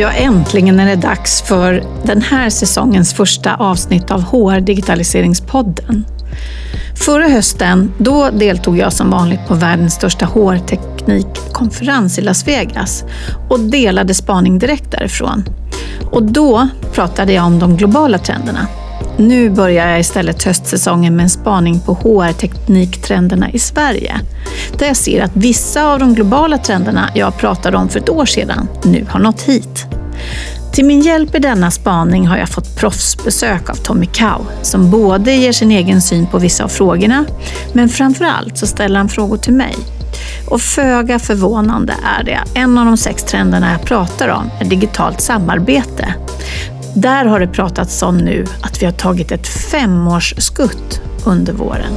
Ja, äntligen är det dags för den här säsongens första avsnitt av HR Digitaliseringspodden. Förra hösten då deltog jag som vanligt på världens största HR-teknikkonferens i Las Vegas och delade spaning direkt därifrån. Och då pratade jag om de globala trenderna. Nu börjar jag istället höstsäsongen med en spaning på HR-tekniktrenderna i Sverige. Där jag ser att vissa av de globala trenderna jag pratade om för ett år sedan nu har nått hit. Till min hjälp i denna spaning har jag fått proffsbesök av Tommy Kau som både ger sin egen syn på vissa av frågorna, men framför allt så ställer han frågor till mig. Och föga förvånande är det, en av de sex trenderna jag pratar om är digitalt samarbete. Där har det pratats om nu att vi har tagit ett femårsskutt under våren.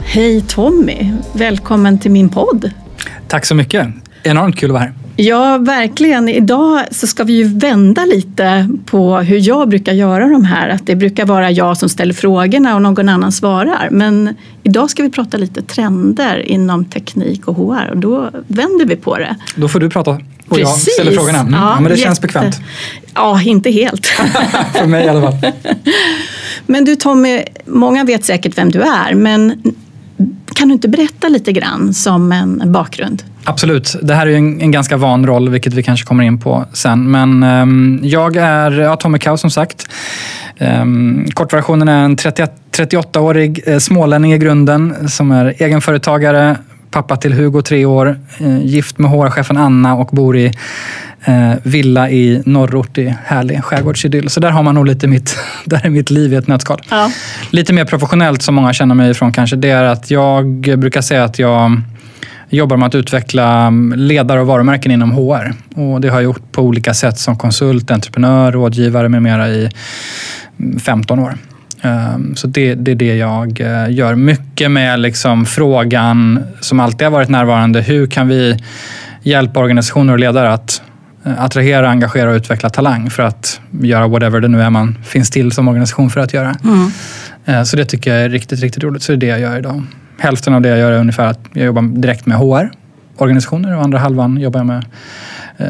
Hej Tommy! Välkommen till min podd. Tack så mycket. Enormt kul att vara här. Ja, verkligen. Idag så ska vi ju vända lite på hur jag brukar göra de här. Att det brukar vara jag som ställer frågorna och någon annan svarar. Men idag ska vi prata lite trender inom teknik och HR och då vänder vi på det. Då får du prata och Precis. jag ställer frågorna. Mm. Ja, Ja, men det jätte- känns bekvämt. Ja, inte helt. För mig i alla fall. Men du Tommy, många vet säkert vem du är, men kan du inte berätta lite grann som en bakgrund? Absolut. Det här är ju en, en ganska van roll, vilket vi kanske kommer in på sen. Men um, jag är ja, Tommy Kau som sagt. Um, kortversionen är en 38-årig eh, smålänning i grunden som är egenföretagare, pappa till Hugo, tre år, eh, gift med HR-chefen Anna och bor i eh, villa i norrort i härlig skärgårdsidyll. Så där har man nog lite mitt, där är mitt liv i ett nötskal. Ja. Lite mer professionellt som många känner mig ifrån kanske, det är att jag brukar säga att jag jobbar med att utveckla ledare och varumärken inom HR. Och det har jag gjort på olika sätt som konsult, entreprenör, rådgivare med mera i 15 år. Ehm, Så det, det är det jag eh, gör. Mycket med liksom frågan som alltid har varit närvarande. Hur kan vi hjälpa organisationer och ledare att eh, attrahera, engagera och utveckla talang för att göra whatever det nu är man finns till som organisation för att göra. Mm. Eh, Så det tycker jag är riktigt, riktigt roligt. Så det är det jag gör idag. Hälften av det jag gör är ungefär att jag jobbar direkt med HR-organisationer och andra halvan jobbar jag med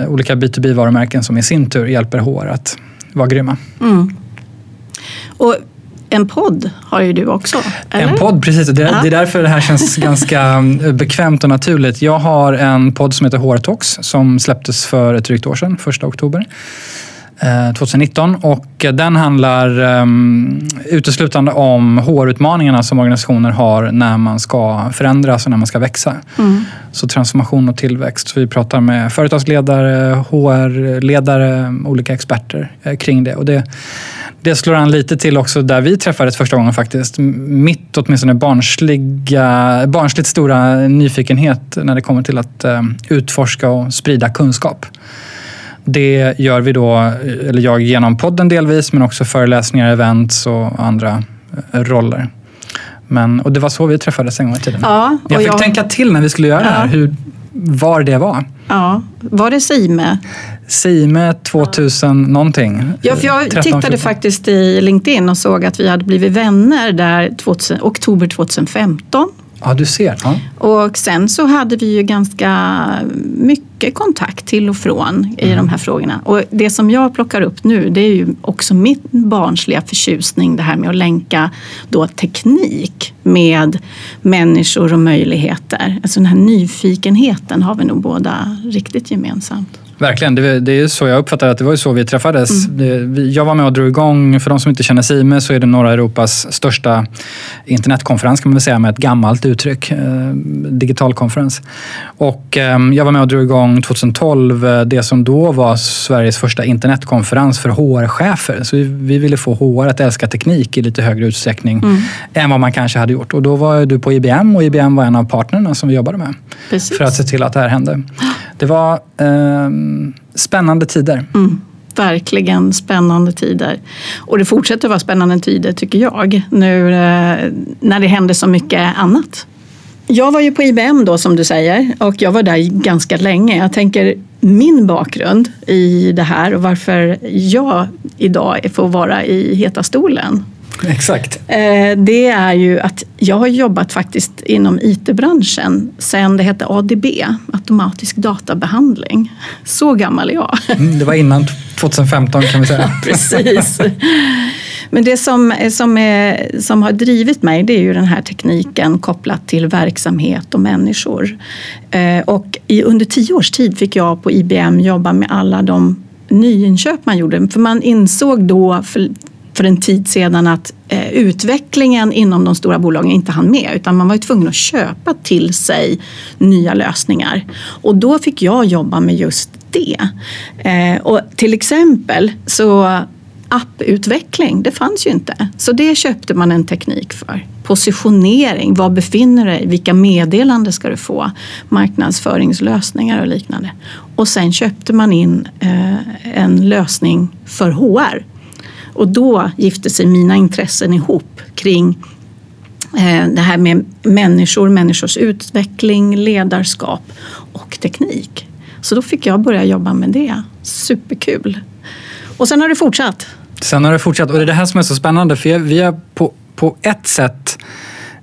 olika B2B-varumärken som i sin tur hjälper HR att vara grymma. Mm. Och en podd har ju du också, eller? En podd, precis. Det, Ja. det är därför det här känns ganska eh, bekvämt och naturligt. Jag har en podd som heter HR Talks som släpptes för ett drygt år sedan, första oktober. Eh, 2019 och den handlar um, uteslutande om HR-utmaningarna som organisationer har när man ska förändras och när man ska växa. Mm. Så transformation och tillväxt. Så vi pratar med företagsledare, HR-ledare, olika experter eh, kring det. Och det. Det slår an lite till också där vi träffades första gången faktiskt. Mitt åtminstone barnsliga, barnsligt stora nyfikenhet när det kommer till att eh, utforska och sprida kunskap. Det gör vi då, eller jag genom podden delvis, men också föreläsningar, events och andra eh, roller. Men, och det var så vi träffades en gång i tiden. Ja, jag fick jag- tänka till när vi skulle göra det här, Ja. hur, var det var. Ja, var det Sime? Sime 2000 någonting. Ja, för jag 13, tittade 14. faktiskt i LinkedIn och såg att vi hade blivit vänner där 2000, oktober 2015. Ja, du ser. Ja. Och sen så hade vi ju ganska mycket kontakt till och från i de här frågorna. Och det som jag plockar upp nu det är ju också min barnsliga förtjusning det här med att länka då teknik med människor och möjligheter. Alltså den här nyfikenheten har vi nog båda riktigt gemensamt. Verkligen, det, det är så jag uppfattar att det var ju så vi träffades. Mm. Jag var med och drog igång, för de som inte känner Sime så är det norra Europas största internetkonferens kan man väl säga med ett gammalt uttryck, eh, digital konferens. Och eh, jag var med och drog igång 2012 eh, det som då var Sveriges första internetkonferens för HR-chefer. Så vi, vi ville få HR att älska teknik i lite högre utsträckning Mm. än vad man kanske hade gjort. Och då var du på IBM och IBM var en av partnerna som vi jobbade med Precis. för att se till att det här hände. Det var eh, spännande tider. Mm, verkligen spännande tider. Och det fortsätter vara spännande tider tycker jag, nu eh, när det händer så mycket annat. Jag var ju på IBM då som du säger och jag var där ganska länge. Jag tänker min bakgrund i det här och varför jag idag får vara i heta stolen. Exakt. Eh, det är ju att jag har jobbat faktiskt inom IT-branschen sedan det hette ADB, automatisk databehandling. Så gammal är jag. Mm, det var innan 2015 kan vi säga. Precis. Men det som, som, är, som har drivit mig det är ju den här tekniken kopplat till verksamhet och människor. Eh, och i, under tio års tid fick jag på IBM jobba med alla de nyinköp man gjorde. För man insåg då för, för en tid sedan att eh, utvecklingen inom de stora bolagen inte hann med utan man var tvungen att köpa till sig nya lösningar. Och då fick jag jobba med just det. Eh, och till exempel så apputveckling, det fanns ju inte. Så det köpte man en teknik för. Positionering, var befinner du dig? Vilka meddelanden ska du få? Marknadsföringslösningar och liknande. Och sen köpte man in eh, en lösning för HR. Och då gifte sig mina intressen ihop kring eh, det här med människor, människors utveckling, ledarskap och teknik. Så då fick jag börja jobba med det. Superkul. Och sen har det fortsatt. Sen har det fortsatt och det är det här som är så spännande för vi har på, på ett sätt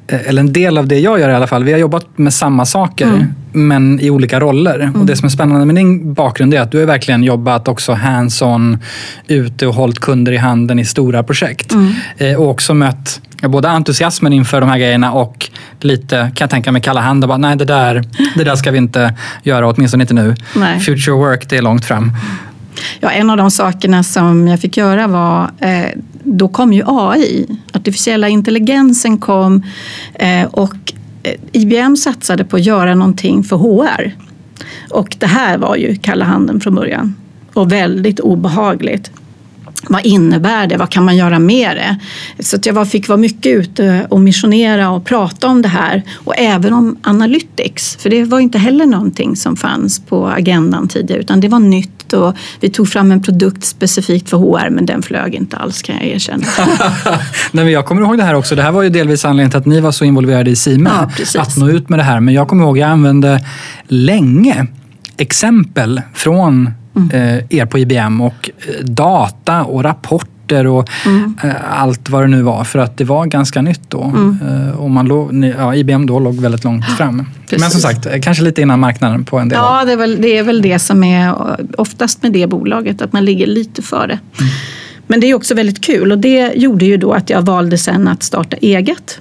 eller en del av det jag gör i alla fall, vi har jobbat med samma saker mm. men i olika roller. Mm. Och Det som är spännande med din bakgrund är att du har verkligen jobbat också hands-on ute och hållit kunder i handen i stora projekt. Mm. Eh, och också mött både entusiasmen inför de här grejerna och lite, kan jag tänka mig, kalla handen. Bara, Nej, det där, det där ska vi inte göra, åtminstone inte nu. Nej. Future work, det är långt fram. Ja, en av de sakerna som jag fick göra var, eh, då kom ju AI, artificiella intelligensen kom eh, och eh, IBM satsade på att göra någonting för HR. Och det här var ju kalla handen från början. Och väldigt obehagligt vad innebär det? Vad kan man göra med det? Så jag fick vara mycket ute och missionera och prata om det här och även om analytics. För det var inte heller någonting som fanns på agendan tidigare utan det var nytt och vi tog fram en produkt specifikt för HR men den flög inte alls kan jag erkänna. Nej, men jag kommer ihåg det här också. Det här var ju delvis anledningen till att ni var så involverade i Sime. Ja, att nå ut med det här. Men jag kommer ihåg att jag använde länge exempel från mm. er på IBM och eh, data och rapporter och mm. Eh, allt vad det nu var. För att det var ganska nytt då. Mm. Och man låg, ja, IBM då låg väldigt långt fram. Precis. Men som sagt, kanske lite innan marknaden på en del Ja, det är, väl, det är väl det som är oftast med det bolaget, att man ligger lite före. Mm. Men det är också väldigt kul och det gjorde ju då att jag valde sen att starta eget.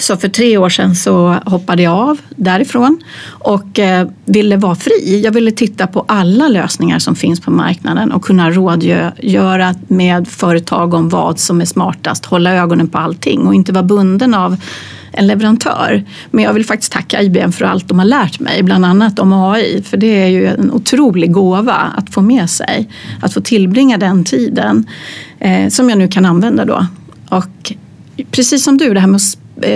Så för tre år sedan så hoppade jag av därifrån och eh, ville vara fri. Jag ville titta på alla lösningar som finns på marknaden och kunna rådgöra med företag om vad som är smartast, hålla ögonen på allting och inte vara bunden av en leverantör. Men jag vill faktiskt tacka IBM för allt de har lärt mig, bland annat om AI. För det är ju en otrolig gåva att få med sig. Att få tillbringa den tiden eh, som jag nu kan använda då. Och precis som du, det här med att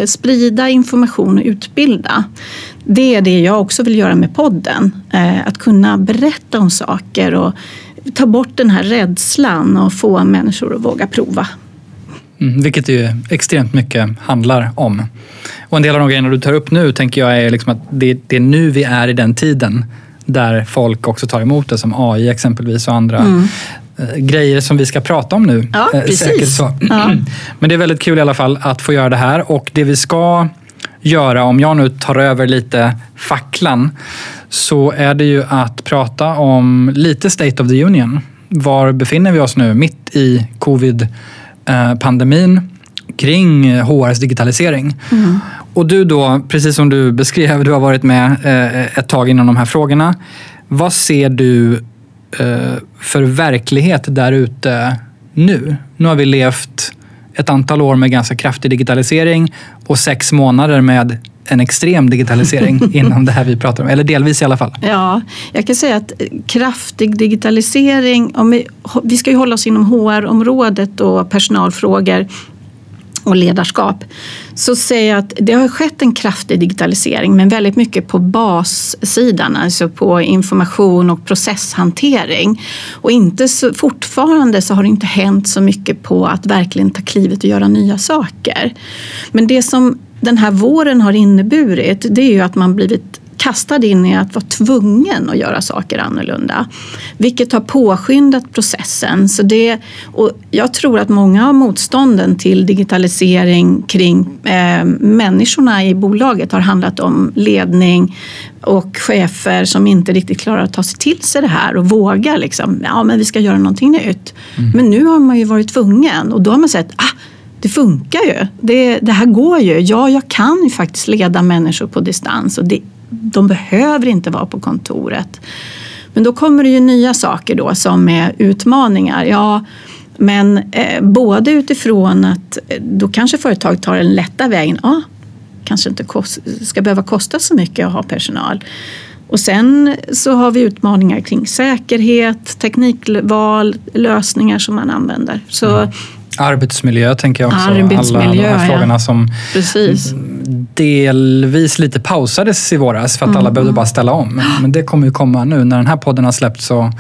sprida information och utbilda. Det är det jag också vill göra med podden. Eh, att kunna berätta om saker och ta bort den här rädslan och få människor att våga prova. Mm, vilket ju extremt mycket handlar om. Och en del av de grejerna du tar upp nu tänker jag är liksom att det, det är nu vi är i den tiden där folk också tar emot det som AI exempelvis och andra mm. Eh, grejer som vi ska prata om nu. Ja, eh, precis. Ja. Men det är väldigt kul i alla fall att få göra det här och det vi ska göra, om jag nu tar över lite facklan, så är det ju att prata om lite State of the Union. Var befinner vi oss nu mitt i covid-pandemin kring HRs digitalisering? Mm. Och du då, precis som du beskrev, du har varit med eh, ett tag inom de här frågorna. Vad ser du Eh, för verklighet där ute nu? Nu har vi levt ett antal år med ganska kraftig digitalisering och sex månader med en extrem digitalisering inom det här vi pratar om, eller delvis i alla fall. Ja, jag kan säga att kraftig digitalisering, om vi, vi ska ju hålla oss inom HR-området och personalfrågor och ledarskap så säger jag att det har skett en kraftig digitalisering men väldigt mycket på bassidan, alltså på information och processhantering. Och inte så, fortfarande så har det inte hänt så mycket på att verkligen ta klivet och göra nya saker. Men det som den här våren har inneburit det är ju att man blivit kastad in i att vara tvungen att göra saker annorlunda. Vilket har påskyndat processen. Så det, och jag tror att många av motstånden till digitalisering kring eh, människorna i bolaget har handlat om ledning och chefer som inte riktigt klarar att ta sig till sig det här och vågar liksom, ja men vi ska göra någonting nytt. Mm. Men nu har man ju varit tvungen och då har man sett, ah, det funkar ju. Det, det här går ju. Ja, jag kan ju faktiskt leda människor på distans och det, de behöver inte vara på kontoret. Men då kommer det ju nya saker då som är utmaningar. Ja, men eh, både utifrån att eh, då kanske företag tar den lätta vägen. Ja, kanske inte kost, ska behöva kosta så mycket att ha personal. Och sen så har vi utmaningar kring säkerhet, teknikval, lösningar som man använder. Så mm. Arbetsmiljö tänker jag också. Arbetsmiljö, Alla de här frågorna ja. som Precis. delvis lite pausades i våras för att mm. alla behövde bara ställa om. Men, men det kommer ju komma nu när den här podden har släppts så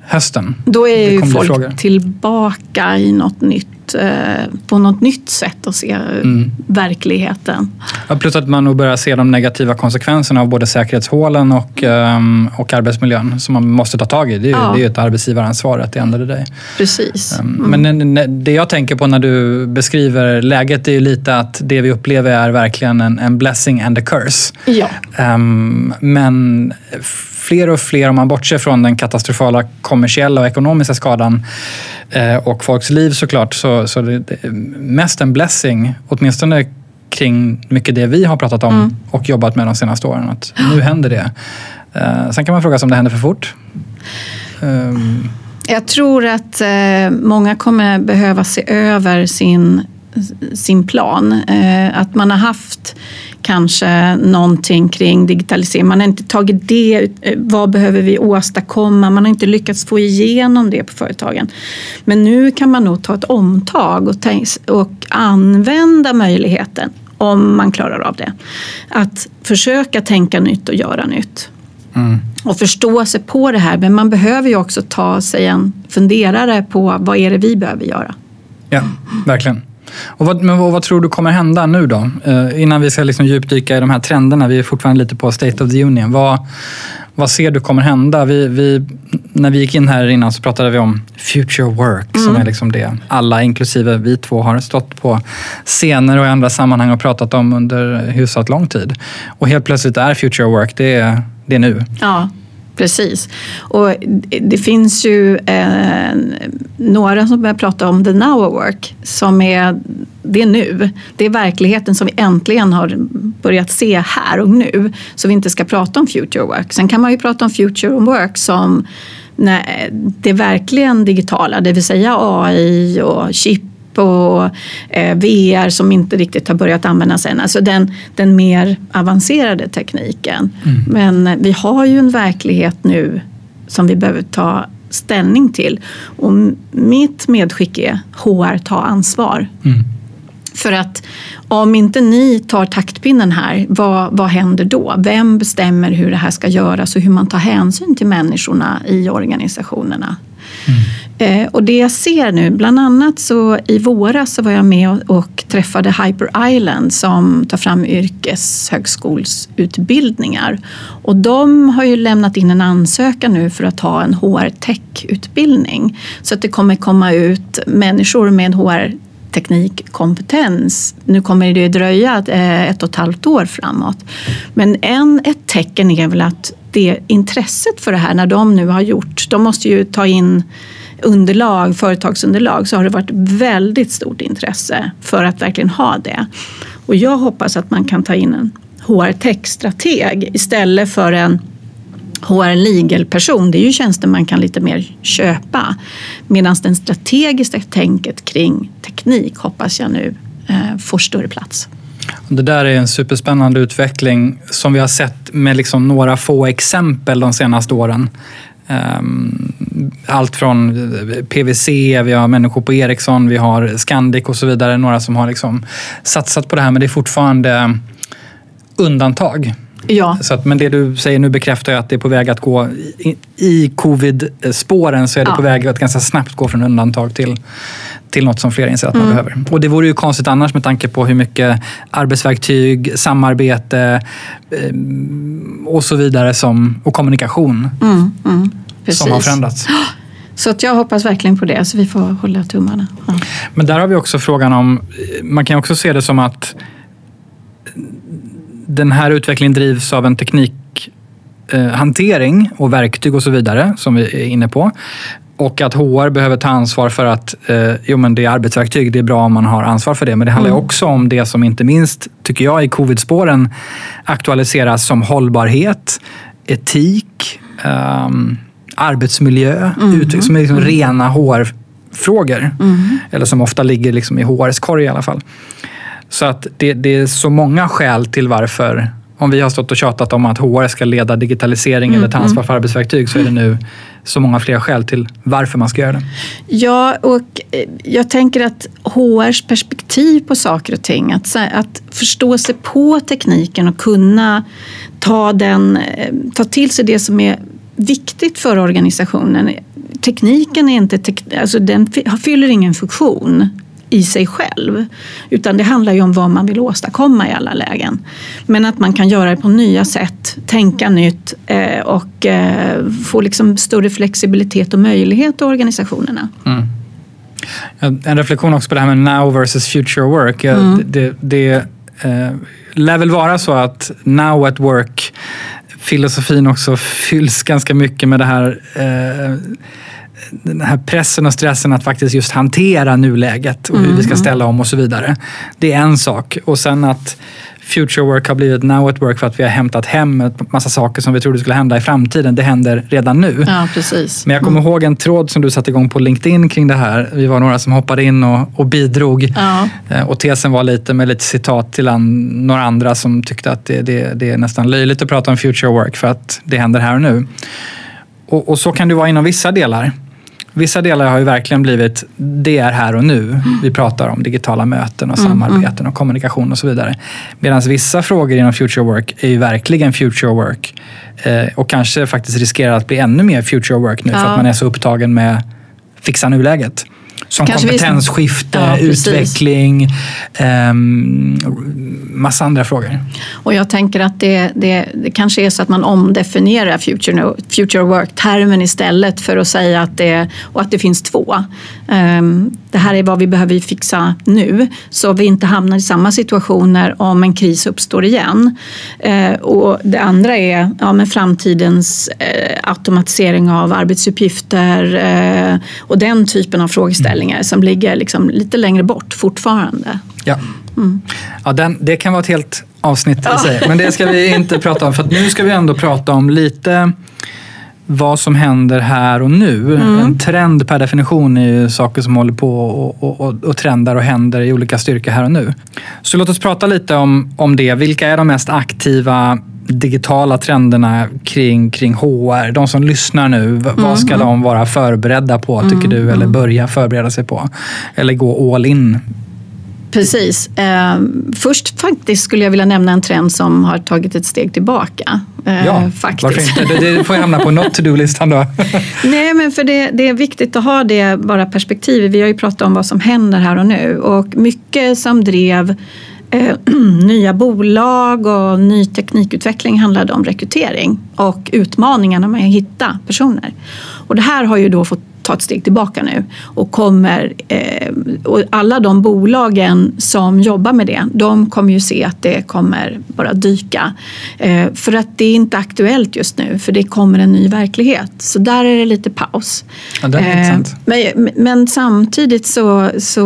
hösten. Då är ju folk tillbaka i något nytt Eh, på något nytt sätt att se mm. verkligheten. Ja, plus att man nog börjar se de negativa konsekvenserna av både säkerhetshålen och, um, och arbetsmiljön som man måste ta tag i. Det är ju, ja. det är ett arbetsgivaransvar att det ändrar det. Precis. Um, mm. Men det jag tänker på när du beskriver läget är ju lite att det vi upplever är verkligen en, en blessing and a curse. Ja. Um, men fler och fler, om man bortser från den katastrofala kommersiella och ekonomiska skadan eh, och folks liv såklart, så, så det, det mest en blessing, åtminstone kring mycket det vi har pratat om mm. och jobbat med de senaste åren. Att nu händer det. Eh, sen kan man fråga sig om det händer för fort. Um. Jag tror att eh, många kommer behöva se över sin, sin plan. Eh, att man har haft kanske någonting kring digitalisering. Man har inte tagit det, eh, vad behöver vi åstadkomma? Man har inte lyckats få igenom det på företagen. Men nu kan man nog ta ett omtag och, och använda möjligheten om man klarar av det. Att försöka tänka nytt och göra nytt. Mm. Och förstå sig på det här. Men man behöver ju också ta sig en funderare på vad är det vi behöver göra. Ja, verkligen. Och vad, men vad, vad, tror du kommer hända nu då? Eh, innan vi ska liksom djupdyka i de här trenderna. Vi är fortfarande lite på State of the Union. Vad, vad ser du kommer hända? Vi, vi, när vi gick in här innan så pratade vi om future work mm. som är liksom det alla, inklusive vi två, har stått på scener och i andra sammanhang och pratat om under hyfsat lång tid. Och helt plötsligt är future work, det är, det är nu. Ja. Precis. Och det finns ju eh, några som börjar prata om the now work som är det är nu. Det är verkligheten som vi äntligen har börjat se här och nu. Så vi inte ska prata om future work. Sen kan man ju prata om future work som det verkligen digitala, det vill säga AI och chip och eh, VR som inte riktigt har börjat användas än. Alltså den, den mer avancerade tekniken. Mm. Men vi har ju en verklighet nu som vi behöver ta ställning till. Och mitt medskick är HR, ta ansvar. Mm. För att om inte ni tar taktpinnen här, vad, vad händer då? Vem bestämmer hur det här ska göras och hur man tar hänsyn till människorna i organisationerna? Eh, och det jag ser nu, bland annat så i våras så var jag med och, träffade Hyper Island som tar fram yrkeshögskolsutbildningar. Och de har ju lämnat in en ansökan nu för att ha en HR-tech-utbildning. Så att det kommer komma ut människor med HR teknikkompetens. Nu kommer det dröja eh, ett och ett halvt år framåt. Men en, ett tecken är väl att det intresset för det här när de nu har gjort, de måste ju ta in underlag, företagsunderlag så har det varit väldigt stort intresse för att verkligen ha det. Och jag hoppas att man kan ta in en HR-tech-strateg istället för en HR legal-person, det är ju tjänster man kan lite mer köpa. Medan det strategiska tänket kring teknik hoppas jag nu eh, får större plats. Det där är en superspännande utveckling som vi har sett med liksom några få exempel de senaste åren. Ehm, allt från PVC, vi har människor på Ericsson, vi har Scandic och så vidare. Några som har liksom satsat på det här men det är fortfarande undantag. Ja. Så att, men det du säger nu bekräftar ju att det är på väg att gå i, i covid-spåren så är det Ja. på väg att ganska snabbt gå från undantag till, till något som fler inser att man Mm. behöver. Och det vore ju konstigt annars med tanke på hur mycket arbetsverktyg, samarbete eh, och så vidare som, och kommunikation Mm, mm, som har förändrats. Så att jag hoppas verkligen på det, så vi får hålla tummarna. Ja. Men där har vi också frågan om, man kan också se det som att den här utvecklingen drivs av en teknikhantering och verktyg och så vidare som vi är inne på. Och att HR behöver ta ansvar för att eh, jo, men det är arbetsverktyg, det är bra om man har ansvar för det. Men det handlar ju också om det som inte minst, tycker jag, i covid-spåren aktualiseras som hållbarhet, etik, ehm, arbetsmiljö, ut, som är liksom rena HR-frågor. Eller som ofta ligger liksom i HRs korg i alla fall. Så att det, det är så många skäl till varför, om vi har stått och tjatat om att HR ska leda digitalisering eller ta ansvar för arbetsverktyg, så är det nu så många fler skäl till varför man ska göra det. Ja, och eh, jag tänker att HRs perspektiv på saker och ting, att, att förstå sig på tekniken och kunna ta, den, eh, ta till sig det som är viktigt för organisationen. Tekniken är inte, alltså den fy- fyller ingen funktion i sig själv. Utan det handlar ju om vad man vill åstadkomma i alla lägen. Men att man kan göra det på nya sätt, tänka nytt eh, och eh, få liksom större flexibilitet och möjlighet i organisationerna. En reflektion också på det här med now versus future work. Ja, Det, det eh, lär väl vara så att now at work filosofin också fylls ganska mycket med det här eh, den här pressen och stressen att faktiskt just hantera nuläget och hur vi ska ställa om och så vidare. Det är en sak. Och sen att future work har blivit now at work för att vi har hämtat hem en massa saker som vi trodde skulle hända i framtiden. Det händer redan nu. Ja, precis. Men jag kommer ihåg en tråd som du satte igång på LinkedIn kring det här. Vi var några som hoppade in och, och bidrog. Ja. Eh, Och tesen var lite med lite citat till an, några andra som tyckte att det, det, det är nästan löjligt att prata om future work för att det händer här och nu. Och, och så kan det vara inom vissa delar. Vissa delar har ju verkligen blivit, det är här och nu. Vi pratar om digitala möten och samarbeten och kommunikation och så vidare. Medan vissa frågor inom future work är ju verkligen future work. Eh, och kanske faktiskt riskerar att bli ännu mer future work nu för Ja. att man är så upptagen med fixa nuläget. Som Kanske kompetensskifte, Ja, utveckling, ehm, massa andra frågor. Och jag tänker att det, det, det kanske är så att man omdefinierar future, future work-termen istället för att säga att det, och att det finns två. Ehm, det här är vad vi behöver fixa nu så vi inte hamnar i samma situationer om en kris uppstår igen. Eh, och det andra är ja, men framtidens eh, automatisering av arbetsuppgifter eh, och den typen av frågeställningar som ligger liksom lite längre bort fortfarande. Ja. Ja, den, det kan vara ett helt avsnitt i sig, men det ska vi inte prata om. För nu ska vi ändå prata om lite vad som händer här och nu. En trend per definition är ju saker som håller på och, och, och, och trendar och händer i olika styrka här och nu. Så låt oss prata lite om, om det. Vilka är de mest aktiva digitala trenderna kring, kring HR? De som lyssnar nu, v- vad ska de vara förberedda på tycker du? Eller börja förbereda sig på? Eller gå all in Precis. Eh, först faktiskt skulle jag vilja nämna en trend som har tagit ett steg tillbaka. Eh, Ja, varför faktiskt. inte? Det, det får jag hamna på not to-do-listan då. Nej, men för det, det är viktigt att ha det bara perspektivet. Vi har ju pratat om vad som händer här och nu och mycket som drev eh, nya bolag och ny teknikutveckling handlade om rekrytering och utmaningarna med att hitta personer. Och det här har ju då fått ta ett steg tillbaka nu och kommer eh, och alla de bolagen som jobbar med det, de kommer ju se att det kommer bara dyka. Eh, för att det är inte aktuellt just nu, för det kommer en ny verklighet. Så där är det lite paus. Ja, det är Eh, men, men samtidigt så, så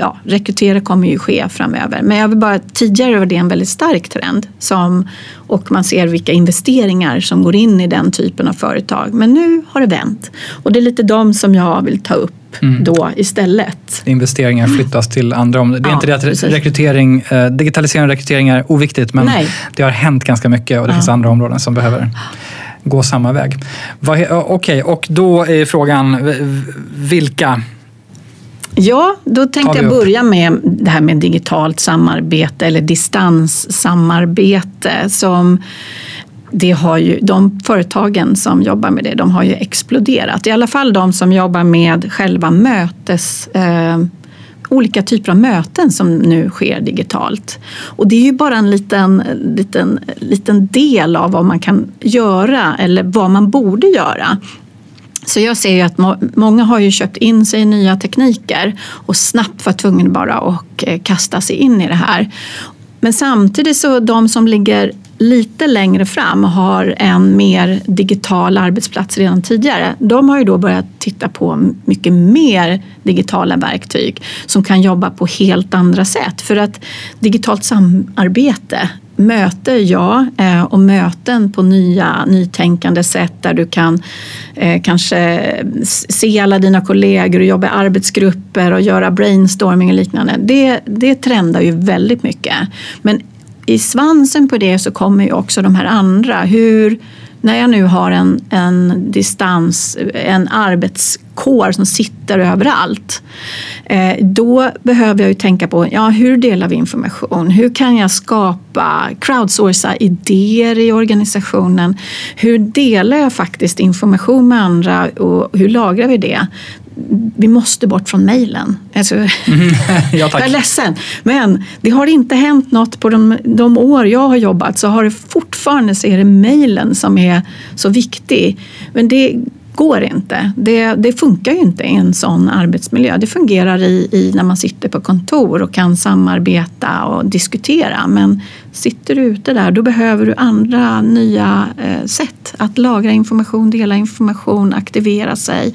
ja, rekrytera kommer ju ske framöver. Men jag vill bara, tidigare var det en väldigt stark trend som, och man ser vilka investeringar som går in i den typen av företag. Men nu har det vänt och det är lite de som jag vill ta upp Mm. då istället. Investeringar flyttas till andra områden. Det är Ja, inte det att re- precis. rekrytering, eh, digitalisering och rekrytering är oviktigt, men Nej. det har hänt ganska mycket och det Ja. finns andra områden som behöver gå samma väg. Okej, och då är frågan, vilka Ja, då tänkte jag börja med det här med digitalt samarbete eller distanssamarbete som det har ju, de företagen som jobbar med det, de har ju exploderat. I alla fall de som jobbar med själva mötes... Eh, olika typer av möten som nu sker digitalt. Och det är ju bara en liten, liten, liten del av vad man kan göra eller vad man borde göra. Så jag ser ju att många har ju köpt in sig i nya tekniker och snabbt var tvungna bara att eh, kasta sig in i det här. Men samtidigt så de som ligger lite längre fram har en mer digital arbetsplats redan tidigare. De har ju då börjat titta på mycket mer digitala verktyg som kan jobba på helt andra sätt. För att digitalt samarbete möte, ja, eh, och möten på nya nytänkande sätt där du kan eh, kanske se alla dina kollegor och jobba i arbetsgrupper och göra brainstorming och liknande. Det, det trendar ju väldigt mycket. Men i svansen på det så kommer ju också de här andra. Hur, när jag nu har en, en distans, en arbetskår som sitter överallt, eh, då behöver jag ju tänka på ja, hur delar vi information? Hur kan jag skapa, crowdsourca idéer i organisationen? Hur delar jag faktiskt information med andra och hur lagrar vi det? Vi måste bort från mejlen. Alltså, mm. ja, jag är ledsen, men det har inte hänt något på de, de, år jag har jobbat så har det fortfarande så är det mejlen som är så viktig. Men det går inte. Det, det, funkar ju inte i en sån arbetsmiljö. Det fungerar i, i, när man sitter på kontor och kan samarbeta och diskutera. Men sitter du ute där då behöver du andra nya eh, sätt att lagra information, dela information, aktivera sig,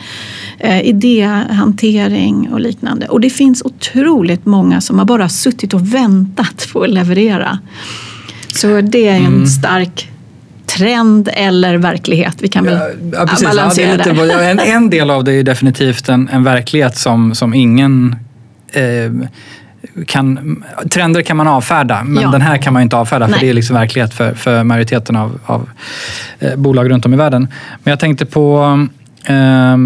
eh, idéhantering och liknande. Och det finns otroligt många som har bara suttit och väntat på att leverera. Så det är en mm. stark trend eller verklighet. Vi kan väl ja, precis. balansera ja, det, det. En, en del av det är definitivt en, en verklighet som, som ingen eh, kan, trender kan man avfärda, men ja. den här kan man inte avfärda för Nej. det är liksom verklighet för, för majoriteten av, av eh, bolag runt om i världen. Men jag tänkte på eh,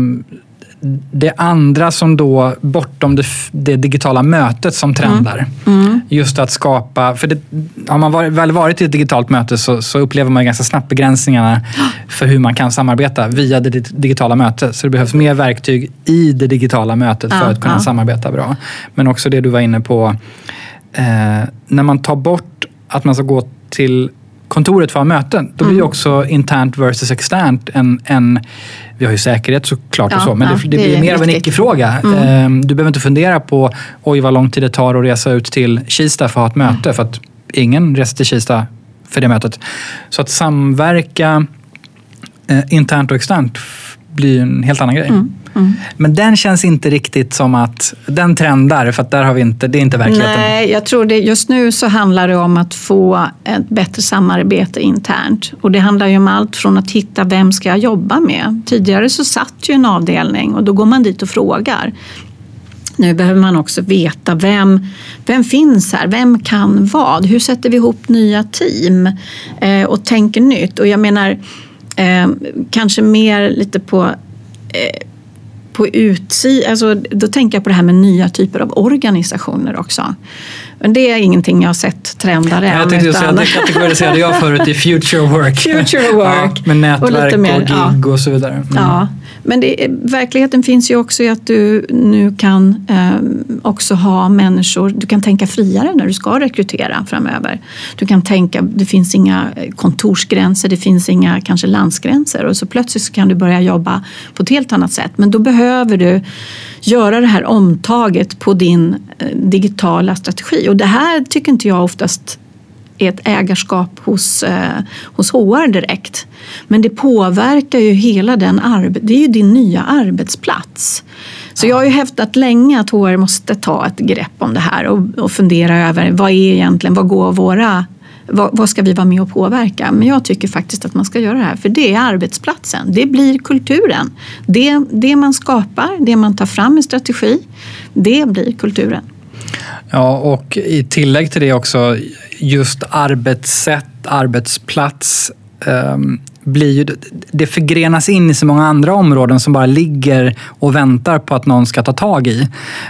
det andra som då, bortom det, det digitala mötet som trendar. Mm. Just att skapa, för det, har man varit, väl varit i ett digitalt möte så, så, upplever man ganska snabbt begränsningarna för hur man kan samarbeta via det digitala mötet. Så det behövs mer verktyg i det digitala mötet för ja, att kunna ja. samarbeta bra. Men också det du var inne på, eh, när man tar bort att man ska gå till kontoret för att ha möten, då blir mm. också internt versus externt en, en vi har ju säkerhet såklart ja, och så, men ja, det, det, blir det mer av en icke-fråga. Mm. Ehm, du behöver inte fundera på oj vad lång tid det tar att resa ut till Kista för att ha ett möte, mm. för att ingen reser till Kista för det mötet. Så att samverka eh, internt och externt blir en helt annan grej. Mm. Mm. Men den känns inte riktigt som att den trendar, för att där har vi inte, det är inte verkligheten. Nej, jag tror det just nu så handlar det om att få ett bättre samarbete internt. Och det handlar ju om allt från att hitta vem ska jag jobba med. Tidigare så satt ju en avdelning och då går man dit och frågar. Nu behöver man också veta vem, vem finns här, vem kan vad? Hur sätter vi ihop nya team eh, och tänker nytt? Och jag menar, eh, kanske mer lite på eh, på utsidan, alltså, då tänker jag på det här med nya typer av organisationer också. Men det är ingenting jag har sett trendar än. Jag tänkte utan... säga, det kategoriserade jag förut i future work. Future work. Ja, med nätverk och, mer, och gig ja. och så vidare. Mm. Ja. Men det, verkligheten finns ju också i att du nu kan eh, också ha människor, du kan tänka friare när du ska rekrytera framöver. Du kan tänka, det finns inga kontorsgränser, det finns inga kanske landsgränser och så plötsligt så kan du börja jobba på ett helt annat sätt. Men då behöver du göra det här omtaget på din eh, digitala strategi och det här tycker inte jag oftast ett ägarskap hos, eh, hos HR direkt. Men det påverkar ju hela den arbet, det är ju din nya arbetsplats. Så jag har ju hävdat länge att HR måste ta ett grepp om det här och, och fundera över vad är egentligen, vad går våra vad, vad, ska vi vara med och påverka? Men jag tycker faktiskt att man ska göra det här för det är arbetsplatsen. Det blir kulturen. Det, det man skapar, det man tar fram i strategi, det blir kulturen. Ja, och i tillägg till det också just arbetssätt, arbetsplats. Um, blir ju, det förgrenas in i så många andra områden som bara ligger och väntar på att någon ska ta tag i.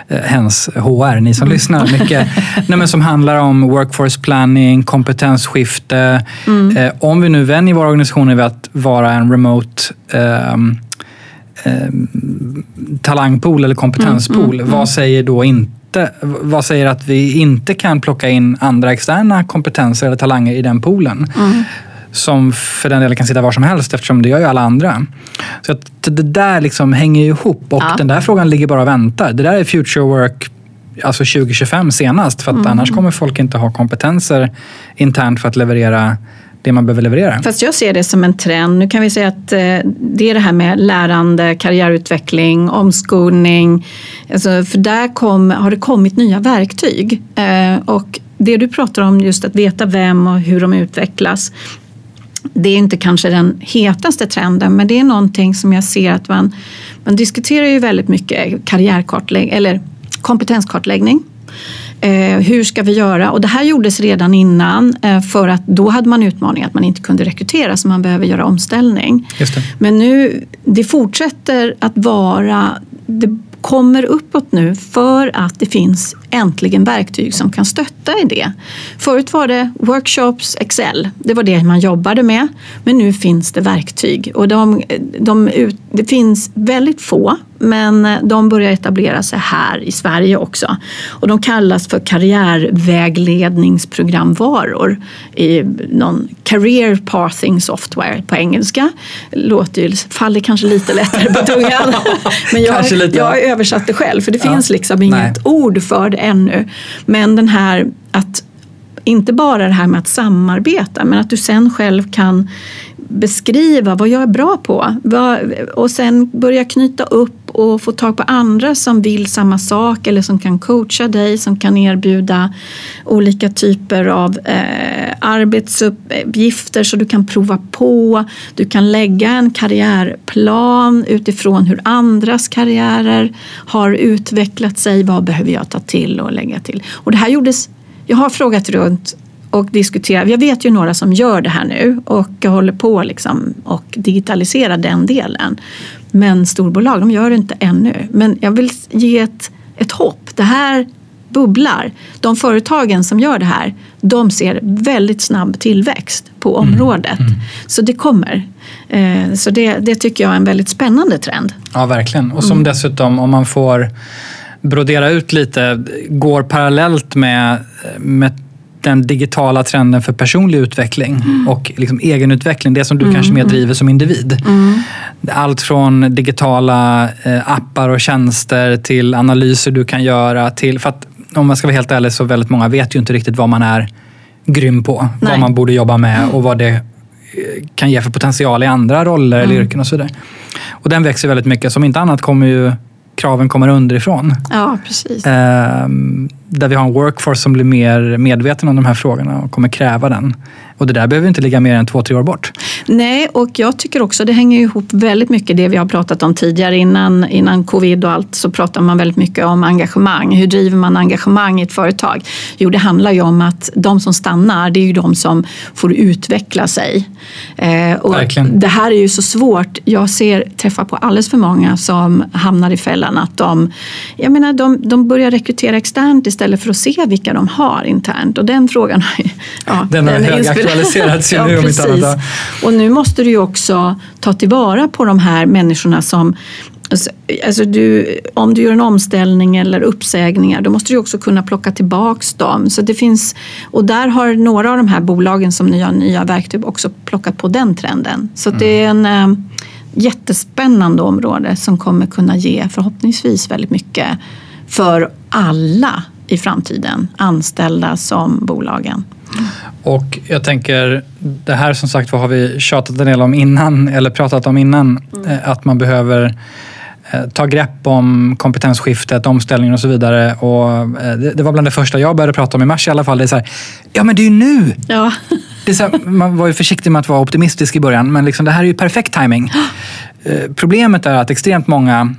Eh, hens HR, ni som mm. lyssnar mycket. Nej, men som handlar om workforce planning, kompetensskifte. Mm. Eh, om vi nu vänjer våra organisationer vid att vara en remote eh, talangpool eller kompetenspool, mm, mm, vad mm. säger då inte vad säger att vi inte kan plocka in andra externa kompetenser eller talanger i den poolen? Mm som för den delen kan sitta var som helst eftersom det gör ju alla andra. Så att det där liksom hänger ihop och ja. den där frågan ligger bara och väntar. Det där är future work alltså 2025 senast för att mm. annars kommer folk inte ha kompetenser internt för att leverera det man behöver leverera. Fast jag ser det som en trend. Nu kan vi säga att eh, det är det här med lärande, karriärutveckling, omskolning. Alltså, för där kom, har det kommit nya verktyg. Eh, och det du pratar om, just att veta vem och hur de utvecklas det är inte kanske den hetaste trenden men det är någonting som jag ser att man, man diskuterar ju väldigt mycket karriärkartläggning eller kompetenskartläggning. Eh, hur ska vi göra? Och det här gjordes redan innan eh, för att då hade man utmaningen att man inte kunde rekrytera så man behöver göra omställning. Men nu, det fortsätter att vara det kommer uppåt nu för att det finns äntligen verktyg som kan stötta i det. Förut var det workshops, Excel, det var det man jobbade med. Men nu finns det verktyg och de, de, det finns väldigt få men de börjar etablera sig här i Sverige också. Och de kallas för karriärvägledningsprogramvaror i någon career pathing software på engelska. Låter ju, faller kanske lite lättare på tungan. men jag, jag har översatt det själv för det ja. finns liksom inget Nej. ord för det ännu. Men den här att inte bara det här med att samarbeta men att du sen själv kan beskriva vad jag är bra på och sen börja knyta upp och få tag på andra som vill samma sak eller som kan coacha dig, som kan erbjuda olika typer av eh, arbetsuppgifter så du kan prova på. Du kan lägga en karriärplan utifrån hur andras karriärer har utvecklat sig. Vad behöver jag ta till och lägga till? Och det här gjordes, jag har frågat runt och diskutera. Jag vet ju några som gör det här nu och håller på liksom och digitalisera den delen. Men storbolag, de gör det inte ännu. Men jag vill ge ett, ett hopp. Det här bubblar. De företagen som gör det här, de ser väldigt snabb tillväxt på mm. området. Mm. Mm. Så det kommer. Eh, så det, det tycker jag är en väldigt spännande trend. Ja, verkligen. Och som mm. dessutom, om man får brodera ut lite, går parallellt med, med den digitala trenden för personlig utveckling mm. och liksom egenutveckling. Det som du mm. kanske mer driver som individ. Mm. Allt från digitala eh, appar och tjänster till analyser du kan göra. till för att Om man ska vara helt ärlig så väldigt många vet ju inte riktigt vad man är grym på. Nej. Vad man borde jobba med och vad det eh, kan ge för potential i andra roller eller mm. yrken och så vidare. Och den växer väldigt mycket. Som inte annat kommer ju kraven kommer underifrån. Ja, precis. Ehm, där vi har en workforce som blir mer medveten om de här frågorna och kommer kräva den. Och det där behöver inte ligga mer än två, tre år bort. Nej, och jag tycker också det hänger ihop väldigt mycket det vi har pratat om tidigare innan, innan covid och allt så pratar man väldigt mycket om engagemang. Hur driver man engagemang i ett företag? Jo, det handlar ju om att de som stannar, det är ju de som får utveckla sig. Eh, och Verkligen. Det här är ju så svårt. Jag ser, träffar på alldeles för många som hamnar i fällan att de, jag menar, de, de börjar rekrytera externt istället för att se vilka de har internt. Och den frågan ja, den har den aktualiserats ju ja, nu om inte annat. Nu måste du ju också ta tillvara på de här människorna som Alltså, alltså du, om du gör en omställning eller uppsägningar då måste du också kunna plocka tillbaks dem. Så det finns, och där har några av de här bolagen som nya, nya verktyg också plockat på den trenden. Så mm. det är en äh, jättespännande område som kommer kunna ge förhoppningsvis väldigt mycket för alla i framtiden, anställda som bolagen. Och jag tänker, det här som sagt vad har vi tjatat en del om innan, eller pratat om innan, mm. Eh, att man behöver eh, ta grepp om kompetensskiftet, omställningen och så vidare. Och eh, det var bland det första jag började prata om i mars i alla fall. Det är så här, ja men det är ju nu! Ja. Det är så här, man var ju försiktig med att vara optimistisk i början, men liksom, det här är ju perfekt timing. Problemet är att extremt många